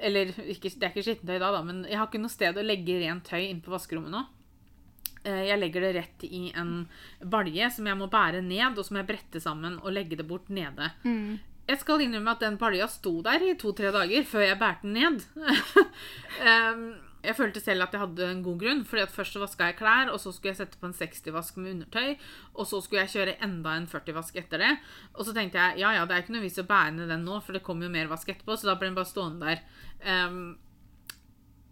Eller ikke, det er ikke skittentøy da, da, men jeg har ikke noe sted å legge rent tøy inn på vaskerommet nå. Eh, Jeg legger det rett i en balje som jeg må bære ned, og så må jeg brette sammen og legge det bort nede. Jeg skal innrømme at den balja sto der i to-tre dager før jeg bærte den ned. Jeg følte selv at jeg hadde en god grunn, fordi at først så vaska jeg klær, og så skulle jeg sette på en 60-vask med undertøy, og så skulle jeg kjøre enda en 40-vask etter det. Og så tenkte jeg ja ja, det er ikke noe vits å bære ned den nå, for det kommer jo mer vask etterpå, så da ble den bare stående der.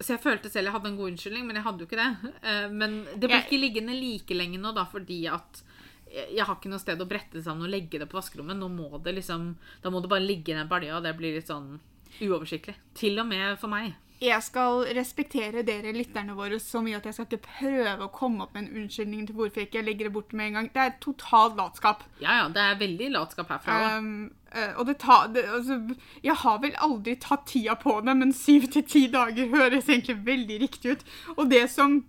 Så jeg følte selv jeg hadde en god unnskyldning, men jeg hadde jo ikke det. Men det ble ikke liggende like lenge nå, da, fordi at jeg har ikke noe sted å brette det sammen og legge det på vaskerommet. Nå må det liksom Da må det bare ligge i den balja, og det blir litt sånn uoversiktlig. Til og med for meg. Jeg skal respektere dere lytterne våre så mye at jeg skal ikke prøve å komme opp med en unnskyldning til hvorfor jeg ikke legger det bort med en gang. Det er totalt latskap. Ja ja, det er veldig latskap herfra. Um, og det tar det, altså, Jeg har vel aldri tatt tida på det, men syv til ti dager høres egentlig veldig riktig ut. Og det som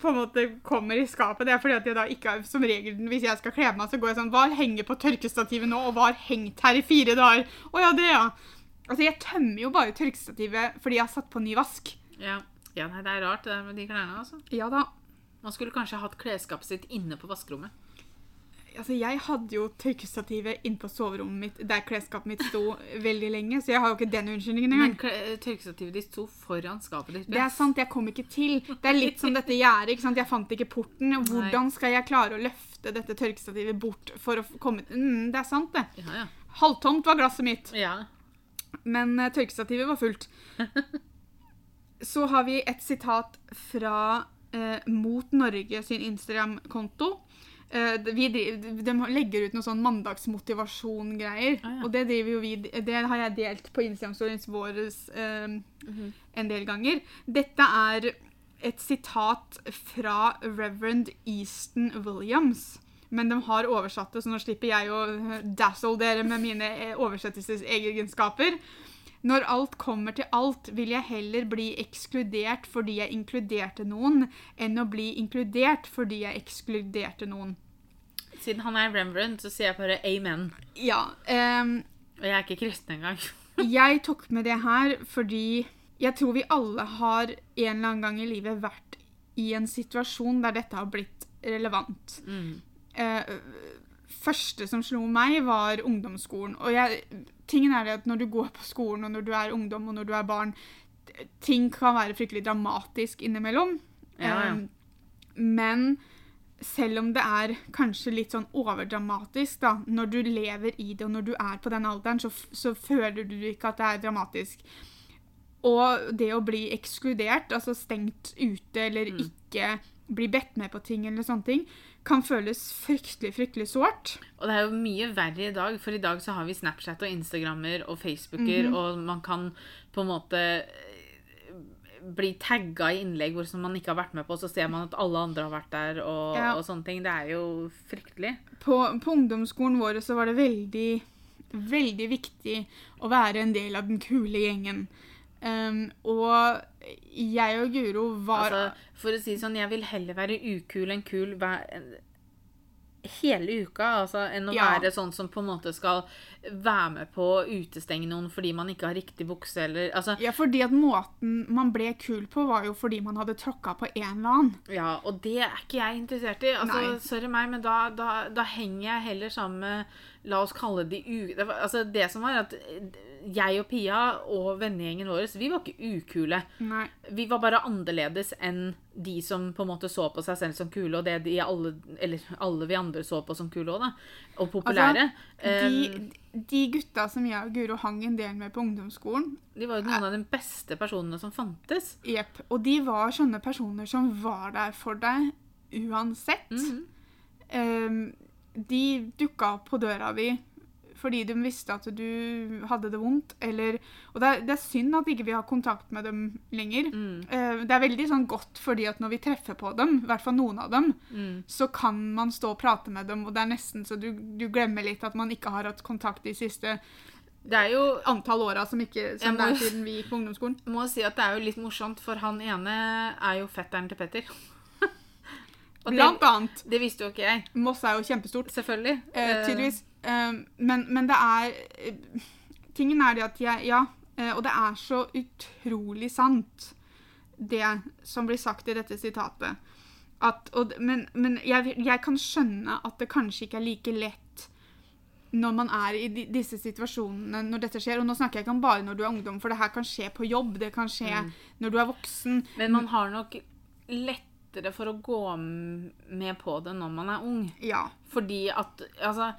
på en måte kommer i skapet, det er fordi at jeg da ikke har, som regel, hvis jeg skal kle meg, så går jeg sånn Hva henger på tørkestativet nå, og hva har hengt her i fire dager? Å ja, det, ja. Altså, jeg tømmer jo bare tørkestativet fordi jeg har satt på ny vask. Ja. ja, nei, det er rart det med de klærne, altså. Ja da. Man skulle kanskje hatt klesskapet sitt inne på vaskerommet. Altså, jeg hadde jo tørkestativet inne på soverommet mitt der klesskapet mitt sto veldig lenge, så jeg har jo ikke den unnskyldningen engang. Men tørkestativet ditt sto foran skapet ditt. Det er sant, jeg kom ikke til. Det er litt som dette gjerdet. Jeg fant ikke porten. Hvordan skal jeg klare å løfte dette tørkestativet bort for å komme mm, Det er sant, det. Ja, ja. Halvtomt var glasset mitt, ja. men uh, tørkestativet var fullt. Så har vi et sitat fra uh, Mot Norge sin Instagram-konto. Eh, driver- de legger ut noe sånn mandagsmotivasjon-greier. Ah, ja. Og det driver jo vi Det har jeg delt på Instagram-storyen vår eh, en del ganger. Dette er et sitat fra Reverend Easton Williams. Men de har oversatt det, så nå slipper jeg å eh, dazzle dere med mine eh, oversettelsesegenskaper. Når alt kommer til alt, vil jeg heller bli ekskludert fordi jeg inkluderte noen, enn å bli inkludert fordi jeg ekskluderte noen. Siden han er Rembrandt, så sier jeg bare amen. Ja, Um, Og jeg er ikke kristen engang. jeg tok med det her fordi jeg tror vi alle har en eller annen gang i livet vært i en situasjon der dette har blitt relevant. Mm. Eh, første som slo meg, var ungdomsskolen. Og jeg, tingen er det at når du går på skolen, og når du er ungdom, og når du er barn, ting kan være fryktelig dramatisk innimellom. Ja, ja. Um, men selv om det er kanskje litt sånn overdramatisk, da, når du lever i det, og når du er på den alderen, så, så føler du ikke at det er dramatisk. Og det å bli ekskludert, altså stengt ute eller ikke bli bedt med på ting eller sånne ting, kan føles fryktelig, fryktelig sårt. Og det er jo mye verre i dag, for i dag så har vi Snapchat og Instagrammer og Facebooker, og man kan på en måte eh, bli tagga i innlegg hvor som man ikke har vært med på, så ser man at alle andre har vært der, og, Ja. og sånne ting. Det er jo fryktelig. På, på ungdomsskolen vår så var det veldig, veldig viktig å være en del av den kule gjengen. Um, og jeg og Guro var Altså, for å si sånn, jeg vil heller være ukul enn kul hver, hele uka, altså, enn å Ja. være sånn som på en måte skal være med på å utestenge noen fordi man ikke har riktig bukse, eller altså, Ja, fordi at måten man ble kul på, var jo fordi man hadde tråkka på en eller annen. Ja, og det er ikke jeg interessert i. Altså, Nei. Sorry meg, men da, da, da henger jeg heller sammen med La oss kalle de u... Det, altså, det som var at jeg og Pia og vennegjengen vår, vi var ikke ukule. Nei. Vi var bare annerledes enn de som på en måte så på seg selv som kule, og det de alle, eller alle vi andre så på som kule òg, da. Og populære. De, de gutta som jeg og Guro hang en del med på ungdomsskolen, de var jo noen av de beste personene som fantes. Jepp. Og de var sånne personer som var der for deg uansett. Mhm. Ehm, de dukka opp på døra di fordi de visste at du hadde det vondt. Eller, og det er, det er synd at ikke vi har kontakt med dem lenger. Mm. Uh, det er veldig sånn godt fordi at når vi treffer på dem, i hvert fall noen av dem, Mm. så kan man stå og prate med dem, og det er nesten så du, du glemmer litt at man ikke har hatt kontakt de siste Det er jo antall åra som, ikke, som må, det er siden vi gikk på ungdomsskolen. må si at det er jo litt morsomt, for han ene er jo fetteren til Petter. Og Blant det, annet. det visste jo ikke jeg. Moss er jo kjempestort. Selvfølgelig. Eh, tydeligvis. Eh, men, men det er eh, Tingen er det at jeg Ja, eh, og det er så utrolig sant, det som blir sagt i dette sitatet. At, og, men men jeg, jeg kan skjønne at det kanskje ikke er like lett når man er i de, disse situasjonene når dette skjer. Og nå snakker jeg ikke om bare når du er ungdom, for det her kan skje på jobb. Det kan skje Mm. når du er voksen. Men man har nok lettere for å gå med på det når man er ung. Ja. Fordi at altså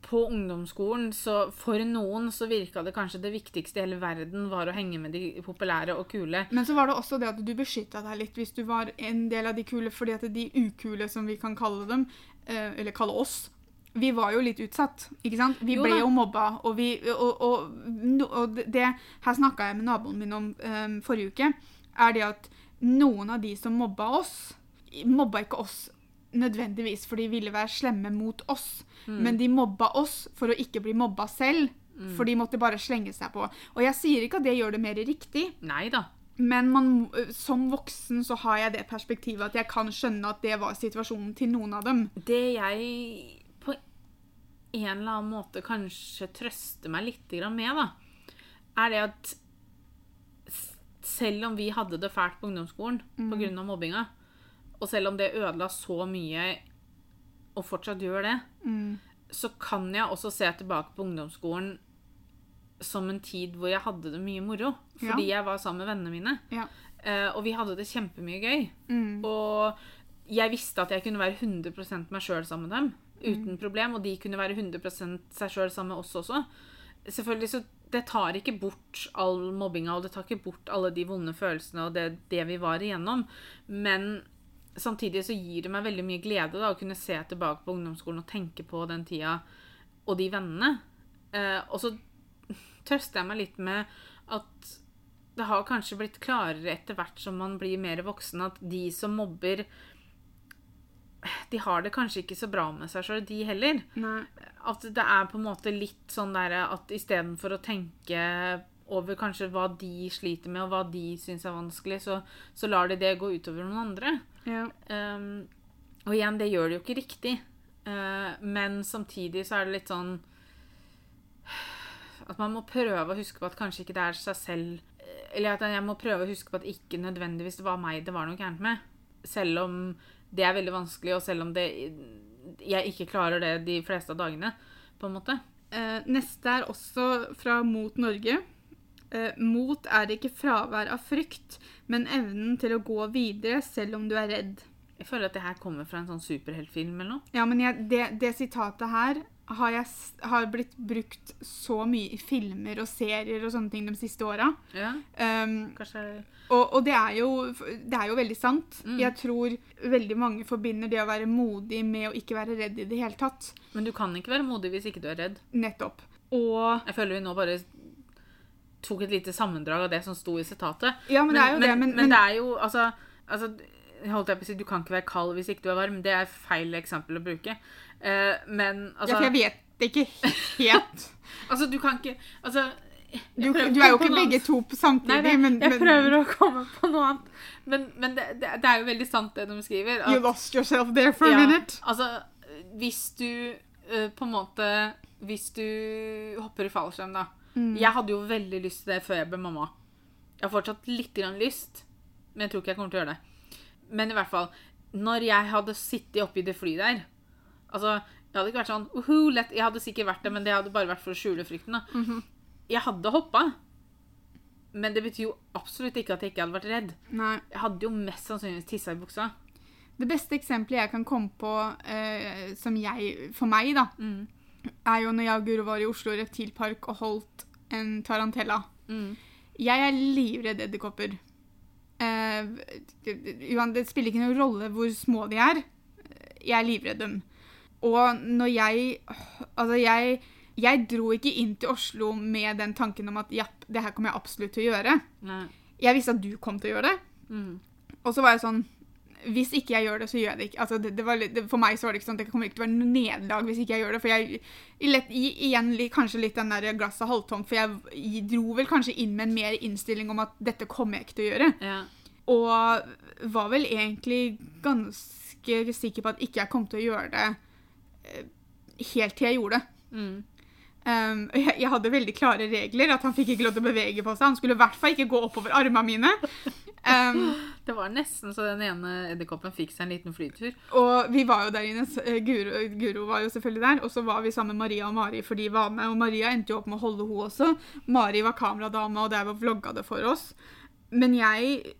på ungdomsskolen, så for noen så virka det kanskje det viktigste i hele verden var å henge med de populære og kule. Men så var det også det at du beskytta deg litt hvis du var en del av de kule, fordi at de ukule, som vi kan kalle dem, eh, eller kalle oss, vi var jo litt utsatt, ikke sant? Vi Jo ble jo mobba, og, vi, og, og, og det Her snakka jeg med naboen min om um, forrige uke, er det at noen av de som mobba oss, mobba ikke oss nødvendigvis for de ville være slemme mot oss, men de mobba oss for å ikke bli mobba selv. For de måtte bare slenge seg på. Og jeg sier ikke at det gjør det mer riktig, Neida. men man, som voksen så har jeg det perspektivet at jeg kan skjønne at det var situasjonen til noen av dem. Det jeg på en eller annen måte kanskje trøster meg litt med, da, er det at selv om vi hadde det fælt på ungdomsskolen på grunn av mobbinga, og selv om det ødela så mye, og fortsatt gjør det, så kan jeg også se tilbake på ungdomsskolen som en tid hvor jeg hadde det mye moro. Fordi jeg var sammen med vennene mine. Ja. Eh, og vi hadde det kjempemye gøy. Mm. Og jeg visste at jeg kunne være 100 meg sjøl sammen med dem uten problem. Og de kunne være 100 seg sjøl sammen med oss også. Selvfølgelig så Det tar ikke bort all mobbinga, og det tar ikke bort alle de vonde følelsene og det, det vi var igjennom. Men samtidig så gir det meg veldig mye glede da, å kunne se tilbake på ungdomsskolen og tenke på den tida og de vennene. Eh, og så trøster jeg meg litt med at det har kanskje blitt klarere etter hvert som man blir mer voksen, at de som mobber De har det kanskje ikke så bra med seg sjøl, de heller. Nei. At det er på en måte litt sånn der at istedenfor å tenke over kanskje hva de sliter med, og hva de syns er vanskelig, så, så lar de det gå utover noen andre. Ja. Um, og igjen, det gjør det jo ikke riktig. Uh, men samtidig så er det litt sånn At man må prøve å huske på at kanskje ikke det er seg selv Eller at jeg må prøve å huske på at ikke nødvendigvis det var meg det var noe gærent med. Selv om det er veldig vanskelig, og selv om det, jeg ikke klarer det de fleste av dagene. på en måte. Eh, neste er også fra Mot Norge. Eh, mot er ikke fravær av frykt, men evnen til å gå videre selv om du er redd. Jeg føler at det her kommer fra en sånn superheltfilm eller noe. Ja, men jeg, det, det sitatet her har, jeg, har blitt brukt så mye i filmer og serier og sånne ting de siste åra. Ja, Um, og og det, er jo, det er jo veldig sant. Mm. Jeg tror veldig mange forbinder det å være modig med å ikke være redd i det hele tatt. Men du kan ikke være modig hvis ikke du er redd. Nettopp. Og Jeg føler vi nå bare tok et lite sammendrag av det som sto i sitatet. Ja, men, det er jo det. Men, men det er jo altså, altså holdt jeg på å si, Du kan ikke være kald hvis ikke du er varm. Det er feil eksempel å bruke. Eh, men ja, altså, for jeg vet det ikke helt altså Du kan ikke altså, Du, du er jo ikke begge to samtidig, Nei, men, jeg prøver å komme på noe annet. Men, men det, det, det er jo veldig sant, det de skriver. you lost yourself there for a Ja, minute. Altså, hvis du uh, på en måte Hvis du hopper i fallskjerm, da. Mm. Jeg hadde jo veldig lyst til det før jeg ble mamma. Jeg har fortsatt litt grann lyst, men jeg tror ikke jeg kommer til å gjøre det. Men i hvert fall, når jeg hadde sittet oppi det flyet der Altså, jeg hadde ikke vært sånn uhu, lett. Jeg hadde sikkert vært det, men det hadde bare vært for å skjule frykten. da. Mhm. Jeg hadde hoppa, men det betyr jo absolutt ikke at jeg ikke hadde vært redd. Nei. Jeg hadde jo mest sannsynligvis tissa i buksa. Det beste eksempelet jeg kan komme på eh, som jeg, for meg, da, Mm. er jo når jeg og Guro var i Oslo Reptilpark og holdt en tarantella. Mm. Jeg er livredd edderkopper. Eh, det, det spiller ikke noen rolle hvor små de er. Jeg er livredd dem. Og når jeg Altså, jeg, jeg dro ikke inn til Oslo med den tanken om at ja, det her kommer jeg absolutt til å gjøre. Nei. Jeg visste at du kom til å gjøre det. Mm. Og så var jeg sånn Hvis ikke jeg gjør det, så gjør jeg det ikke. Altså, det, det var, det, for meg så var det ikke sånn at det kommer ikke til å være noe nederlag hvis ikke jeg gjør det. For jeg i lett, igjen kanskje litt den der glasset halvtomt, for jeg, dro vel kanskje inn med en mer innstilling om at dette kommer jeg ikke til å gjøre. Ja. Og var vel egentlig ganske sikker på at ikke jeg kom til å gjøre det helt til jeg gjorde det. Mm. Um, jeg, jeg hadde veldig klare regler, at han fikk ikke lov til å bevege på seg. Han skulle i hvert fall ikke gå oppover armene mine. Um, Det var nesten så den ene edderkoppen fikk seg en liten flytur. og vi var jo der inne. eh, Guro, Guro var jo selvfølgelig der. Og så var vi sammen med Maria og Mari, for de var med. Og Maria endte jo opp med å holde hun også. Mari var kameradame og der var vlogga det for oss. Men jeg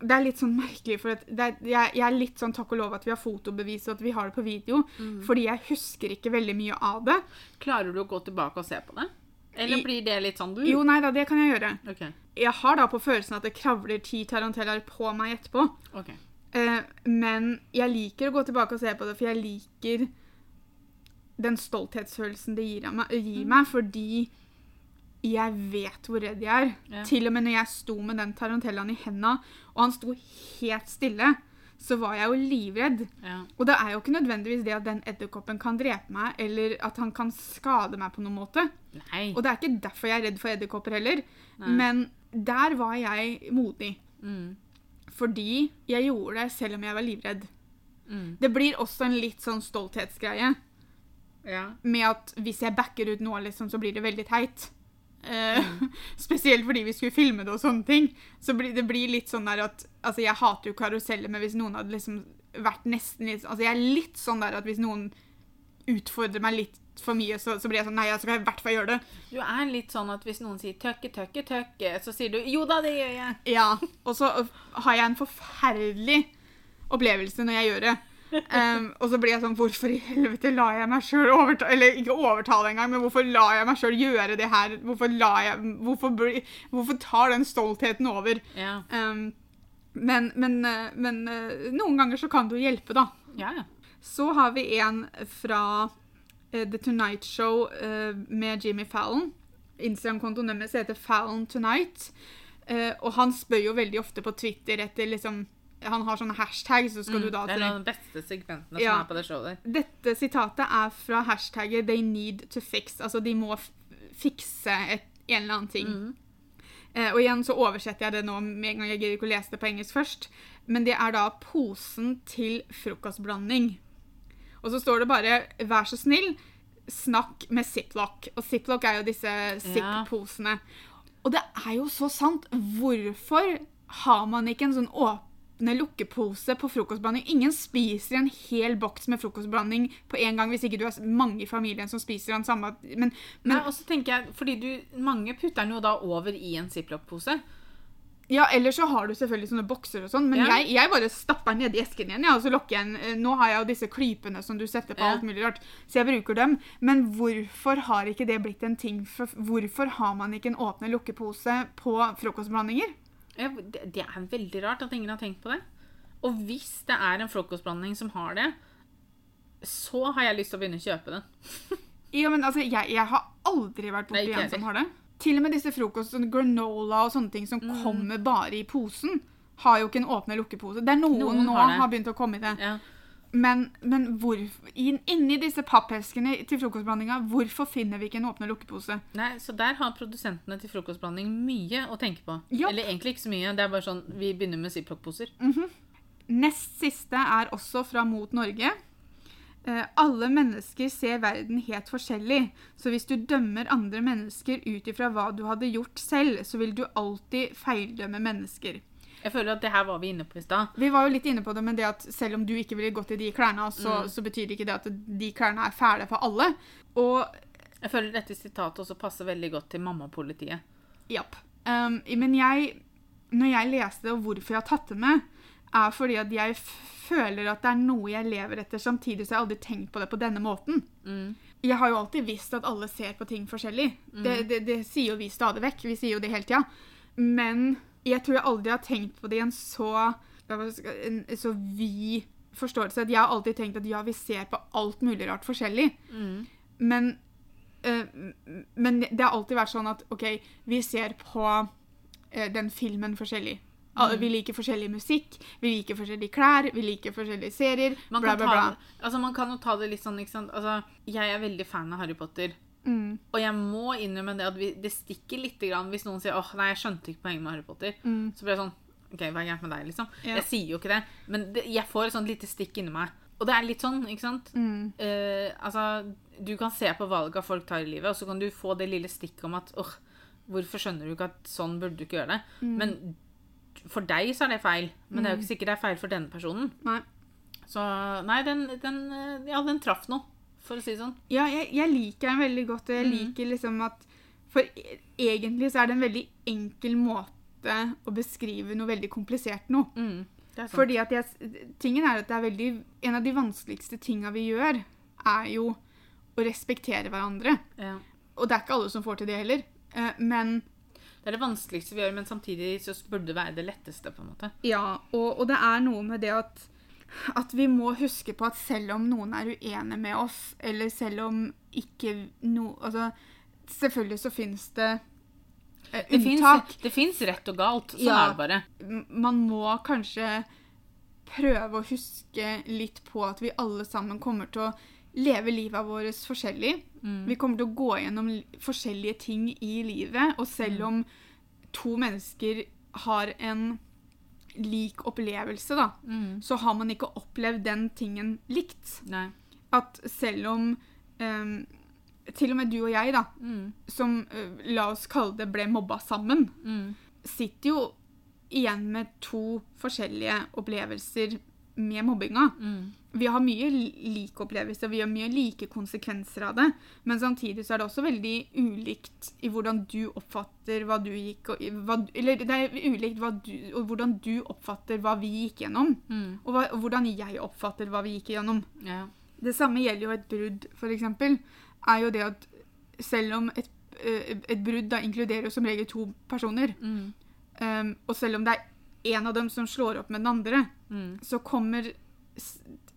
Det er litt sånn merkelig, for er, jeg, er litt sånn takk og lov at vi har fotobevis og at vi har det på video. Fordi jeg husker ikke veldig mye av det. Klarer du å gå tilbake og se på det? Eller I- blir det litt sånn du? Jo, nei da, det kan jeg gjøre. Okay. Jeg har da på følelsen at det kravler ti tarantellaer på meg etterpå. Okay. Eh, men jeg liker å gå tilbake og se på det, for jeg liker den stolthetsfølelsen det gir, meg, gir meg, fordi jeg vet hvor redd jeg er. Ja. Til og med når jeg sto med den tarantellaen i henda, og han sto helt stille, så var jeg jo livredd. Ja. Og det er jo ikke nødvendigvis det at den edderkoppen kan drepe meg, eller at han kan skade meg på noen måte. Nei. Og det er ikke derfor jeg er redd for edderkopper heller. Nei. Men der var jeg modig. Mm. Fordi jeg gjorde det selv om jeg var livredd. Mm. Det blir også en litt sånn stolthetsgreie Ja. med at hvis jeg backer ut nå, liksom, så blir det veldig teit. Eh, spesielt fordi vi skulle filme det og sånne ting. Så blir, det blir litt sånn der at Altså, jeg hater jo karuseller, men hvis noen hadde liksom vært nesten litt Altså, jeg er litt sånn der at hvis noen utfordrer meg litt for mye, så, så blir jeg sånn Nei, jeg skal i hvert fall gjøre det. Du er litt sånn at hvis noen sier 'tøkke, tøkke, tøkke', så sier du 'jo da, det gjør jeg'. Ja. Og så har jeg en forferdelig opplevelse når jeg gjør det. Um, og så blir jeg sånn Hvorfor i helvete lar jeg meg sjøl overta Eller ikke overtale engang, men hvorfor lar jeg meg sjøl gjøre det her? Hvorfor la jeg Hvorfor, bli, hvorfor tar den stoltheten over? Ja. Um, men men, men eh, noen ganger så kan det jo hjelpe, da. Ja, ja. Så har vi en fra uh, The Tonight Show uh, med Jimmy Fallon. Instagram-kontoen deres heter Fallon Tonight. Uh, og han spør jo veldig ofte på Twitter etter liksom Han har sånne hashtag, så skal du da Mm, det er noen av de beste segmentene Ja. som er på det showet. Dette sitatet er fra hashtagget 'they need to fix'. Altså de må fikse et, en eller annen ting. Mm. Eh, og igjen så oversetter jeg det nå med en gang jeg gidder ikke å lese det på engelsk først. Men det er da posen til frokostblanding. Og så står det bare 'vær så snill, snakk med Ziploc'. Og Ziploc er jo disse Zipp-posene. Og det er jo så sant. Hvorfor har man ikke en sånn åpne lukkepose på frokostblanding? Ingen spiser en hel boks med frokostblanding på en gang hvis ikke du har mange i familien som spiser den samme. Men, men og så tenker jeg, fordi du, Mange putter den jo da over i en ziplock-pose. Ja, eller så har du selvfølgelig sånne bokser og sånn, men Ja. jeg, jeg bare stapper den ned i esken igjen, ja, og så lukker jeg den. Eh, Nå har jeg jo disse klypene som du setter på Ja. alt mulig rart, så jeg bruker dem. Men hvorfor har ikke det blitt en ting? For, hvorfor har man ikke en åpne lukkepose på frokostblandinger? Ja, det, er veldig rart at ingen har tenkt på det. Og hvis det er en frokostblanding som har det, så har jeg lyst til å begynne å kjøpe den. Ja, men altså, jeg, jeg har aldri vært borti en som har det. Til og med disse frokost, sånn granola og sånne ting som Mm. kommer bare i posen, har jo ikke en åpne lukkepose. Det er noen, Noen nå har har begynt å komme i det. Ja. Men, men hvor, inn- inni disse pappeskene til frokostblandinga, hvorfor finner vi ikke en åpne lukkepose? Nei, Så der har produsentene til frokostblanding mye å tenke på. Ja. Eller egentlig ikke så mye. Det er bare sånn, Vi begynner med ziplock-poser. Nest siste er også fra Mot Norge. Eh, alle mennesker ser verden helt forskjellig, så hvis du dømmer andre mennesker ut ifra hva du hadde gjort selv, så vil du alltid feildømme mennesker. Jeg føler at det her var vi inne på i stad. Vi var jo litt inne på det, men det at selv om du ikke ville gått i de klærne, så, så betyr ikke det at de klærne er fæle for alle. Og Jeg føler dette sitatet også passer veldig godt til mammapolitiet. Japp. Um, men jeg Når jeg leste det, og hvorfor jeg har tatt det med, er fordi at jeg føler at det er noe jeg lever etter, samtidig så har jeg aldri tenkt på det på denne måten. Mm. Jeg har jo alltid visst at alle ser på ting forskjellig. Det, det, det sier jo vi stadig vekk. Vi sier jo det hele tida. Men jeg tror jeg aldri har tenkt på det i en så en så vid forståelse. Jeg har alltid tenkt at ja, vi ser på alt mulig rart forskjellig. Mm. Men, eh, men det har alltid vært sånn at OK, vi ser på eh, den filmen forskjellig. Mm. Vi liker forskjellig musikk, vi liker forskjellige klær, vi liker forskjellige serier. Man bla, bla, bla. det- altså, man kan jo ta det litt sånn, ikke sant. Altså, jeg er veldig fan av Harry Potter. Mm, Og jeg må innrømme det at vi, det stikker litt grann hvis noen sier åh, nei, jeg skjønte ikke poenget med Harry Potter. mm, Så blir jeg sånn OK, hva er gærent med deg, liksom? Ja. Jeg sier jo ikke det, men det, jeg får et sånt lite stikk inni meg. Og det er litt sånn, ikke sant? mm, Uh, altså, du kan se på valga folk tar i livet, og så kan du få det lille stikket om at åh, hvorfor skjønner du ikke at sånn burde du ikke gjøre det? mm. Men For deg så er det feil, men det er jo Mm. ikke sikkert det er feil for denne personen. Nei. Så nei, den, den, eh, ja, den traff noe, for å si det sånn. Ja, jeg, jeg liker den veldig godt, og jeg mm. liker liksom at For e- egentlig så er det en veldig enkel måte å beskrive noe veldig komplisert noe. Mm. Fordi at jeg, tingen er at det er veldig En av de vanskeligste tinga vi gjør, er jo å respektere hverandre. ja. Og det er ikke alle som får til det heller. Eh, Men Det er det vanskeligste vi gjør, men samtidig så burde det være det letteste, på en måte. Ja, og, og det er noe med det at, at vi må huske på at selv om noen er uenig med oss, eller selv om ikke no... Altså, selvfølgelig så finnes det eh, unntak. det fins rett og galt. Sånn Ja. er det bare. Man må kanskje prøve å huske litt på at vi alle sammen kommer til å leve livet vårt forskjellig. Mm. Vi kommer til å gå gjennom forskjellige ting i livet, og selv Mm. om to mennesker har en lik opplevelse, da, Mm. så har man ikke opplevd den tingen likt. Nei. At selv om um, til og med du og jeg, da, Mm. som uh, la oss kalle det ble mobba sammen, Mm. sitter jo igjen med to forskjellige opplevelser med mobbinga. Mm. Vi har mye li- like opplevelser, vi har mye like konsekvenser av det, men samtidig så er det også veldig ulikt i hvordan du oppfatter hva du gikk og, hva, Eller det er ulikt du, hvordan du oppfatter hva vi gikk gjennom, Mm. og, hva, og hvordan jeg oppfatter hva vi gikk gjennom. Ja. Det samme gjelder jo et brudd, eksempel. Er jo det at selv om et, eh, et brudd da inkluderer jo som regel to personer, Mm. um, og selv om det er en av dem som slår opp med den andre, Mm. så kommer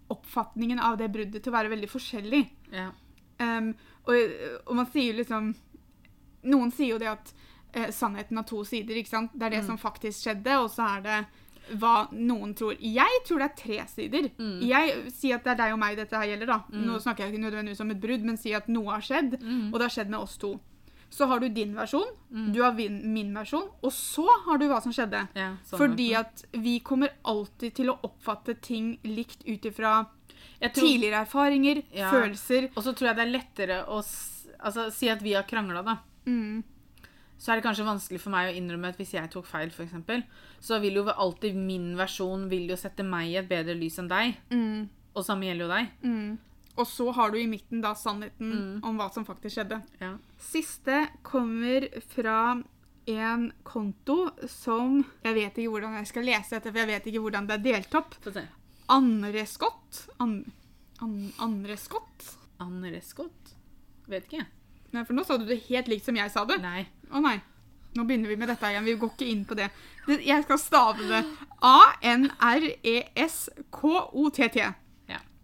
oppfatningen av det bruddet til å være veldig forskjellig. Ja. Um, og, og man sier jo liksom Noen sier jo det at eh, sannheten har to sider. ikke sant? Det er det Mm. som faktisk skjedde, og så er det hva noen tror. Jeg tror det er tre sider. Mm. Jeg sier at det er deg og meg dette her gjelder. da. Mm. Nå snakker jeg ikke nødvendigvis om et brudd, men sier at noe har skjedd, Mm. og det har skjedd med oss to. Så har du din versjon, Mm. du har min, versjon, og så har du hva som skjedde. ja sånn Fordi at vi kommer alltid til å oppfatte ting likt ut ifra tidligere erfaringer, Ja. følelser. Og så tror jeg det er lettere å altså, si at vi har krangla, da. Mm. Så er det kanskje vanskelig for meg å innrømme at hvis jeg tok feil, f.eks., så vil jo alltid min versjon vil jo sette meg i et bedre lys enn deg. Mm. Og samme gjelder jo deg. Mm. Og så har du i midten da sannheten Mm. om hva som faktisk skjedde. Ja. Siste kommer fra en konto som Jeg vet ikke hvordan jeg skal lese dette, for jeg vet ikke hvordan det er delt opp. Andre Scott? An, an, andre Scott? Andre Scott? Vet ikke. Nei, for nå sa du det helt likt som jeg sa det. Nei. Å nei. Nå begynner vi med dette igjen. Vi går ikke inn på det. det jeg skal stave det. A-N-R-E-S-K-O-T-T.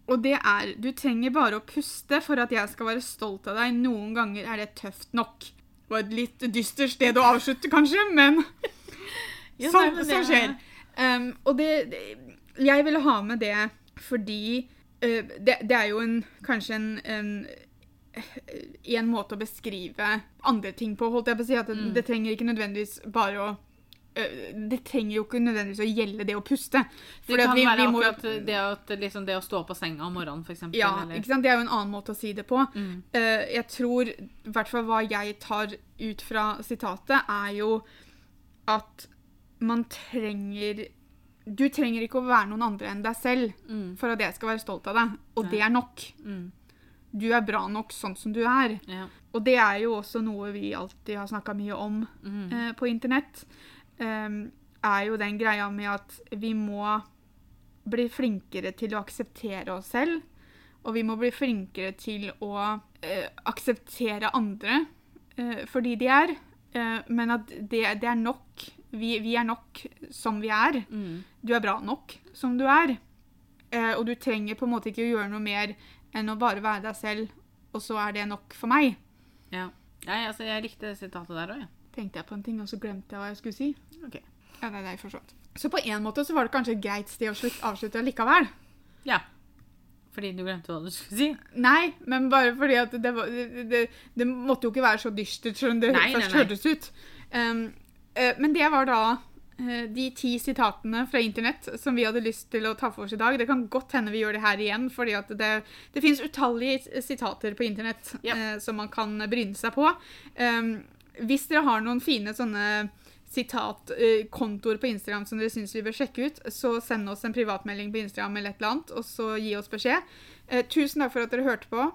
Og det er Du trenger bare å puste for at jeg skal være stolt av deg. Noen ganger er det tøft nok. Det var et litt dystert sted å avslutte, kanskje, men Ja, sånn, det- skjer. Um, og det, det Jeg ville ha med det fordi uh, det, det er jo en, kanskje en, en en måte å beskrive andre ting på. holdt jeg på å si, at det, Mm. det trenger ikke nødvendigvis bare å Det trenger jo ikke nødvendigvis å gjelde det å puste. Det kan vi- være vi jo- akkurat det, at, liksom, det å stå opp av senga om morgenen, f.eks. Ja? Det er jo en annen måte å si det på. Mm. Uh, jeg tror, i hvert fall hva jeg tar ut fra sitatet, er jo at man trenger Du trenger ikke å være noen andre enn deg selv Mm. for at jeg skal være stolt av deg. Og Nei. det er nok. Mm. Du er bra nok sånn som du er. Ja. Og det er jo også noe vi alltid har snakka mye om Mm. eh, på internett. Em, er jo den greia med at vi må bli flinkere til å akseptere oss selv. Og vi må bli flinkere til å uh, akseptere andre uh, fordi de er. Uh, men at det, det er nok. Vi, vi er nok som vi er. Mm. Du er bra nok som du er. Eh, og du trenger på en måte ikke å gjøre noe mer enn å bare være deg selv, og så er det nok for meg. ja. Nei, altså, jeg likte sitatet der òg, jeg. Tenkte jeg på en ting, og så glemte jeg hva jeg skulle si. Ok. Ja, nei, nei, forstått. Så på en måte så var det kanskje et greit sted å slutt, avslutte likevel. Ja. Fordi du glemte hva du skulle si? Nei, men bare fordi at det, var, det, det, det måtte jo ikke være så dystert som det Nei, først nei. hørtes ut. Um, uh, men det var da eh, de ti sitatene fra internett som vi hadde lyst til å ta for oss i dag. Det kan godt hende vi gjør det her igjen, fordi at det, det finnes utallige sitater på internett Ja. eh, som man kan bryne seg på. Um, hvis dere har noen fine sånne sitatkontoer på Instagram som dere syns vi bør sjekke ut, så send oss en privatmelding på Instagram eller et eller annet, og så gi oss beskjed. Eh, tusen takk for at dere hørte på.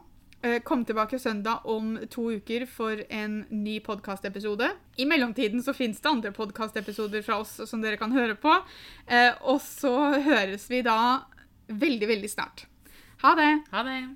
Eh, Kom tilbake søndag om to uker for en ny podkastepisode. I mellomtiden så fins det andre podkastepisoder fra oss som dere kan høre på. Eh, Og så høres vi da veldig, veldig snart. Ha det! Ha det.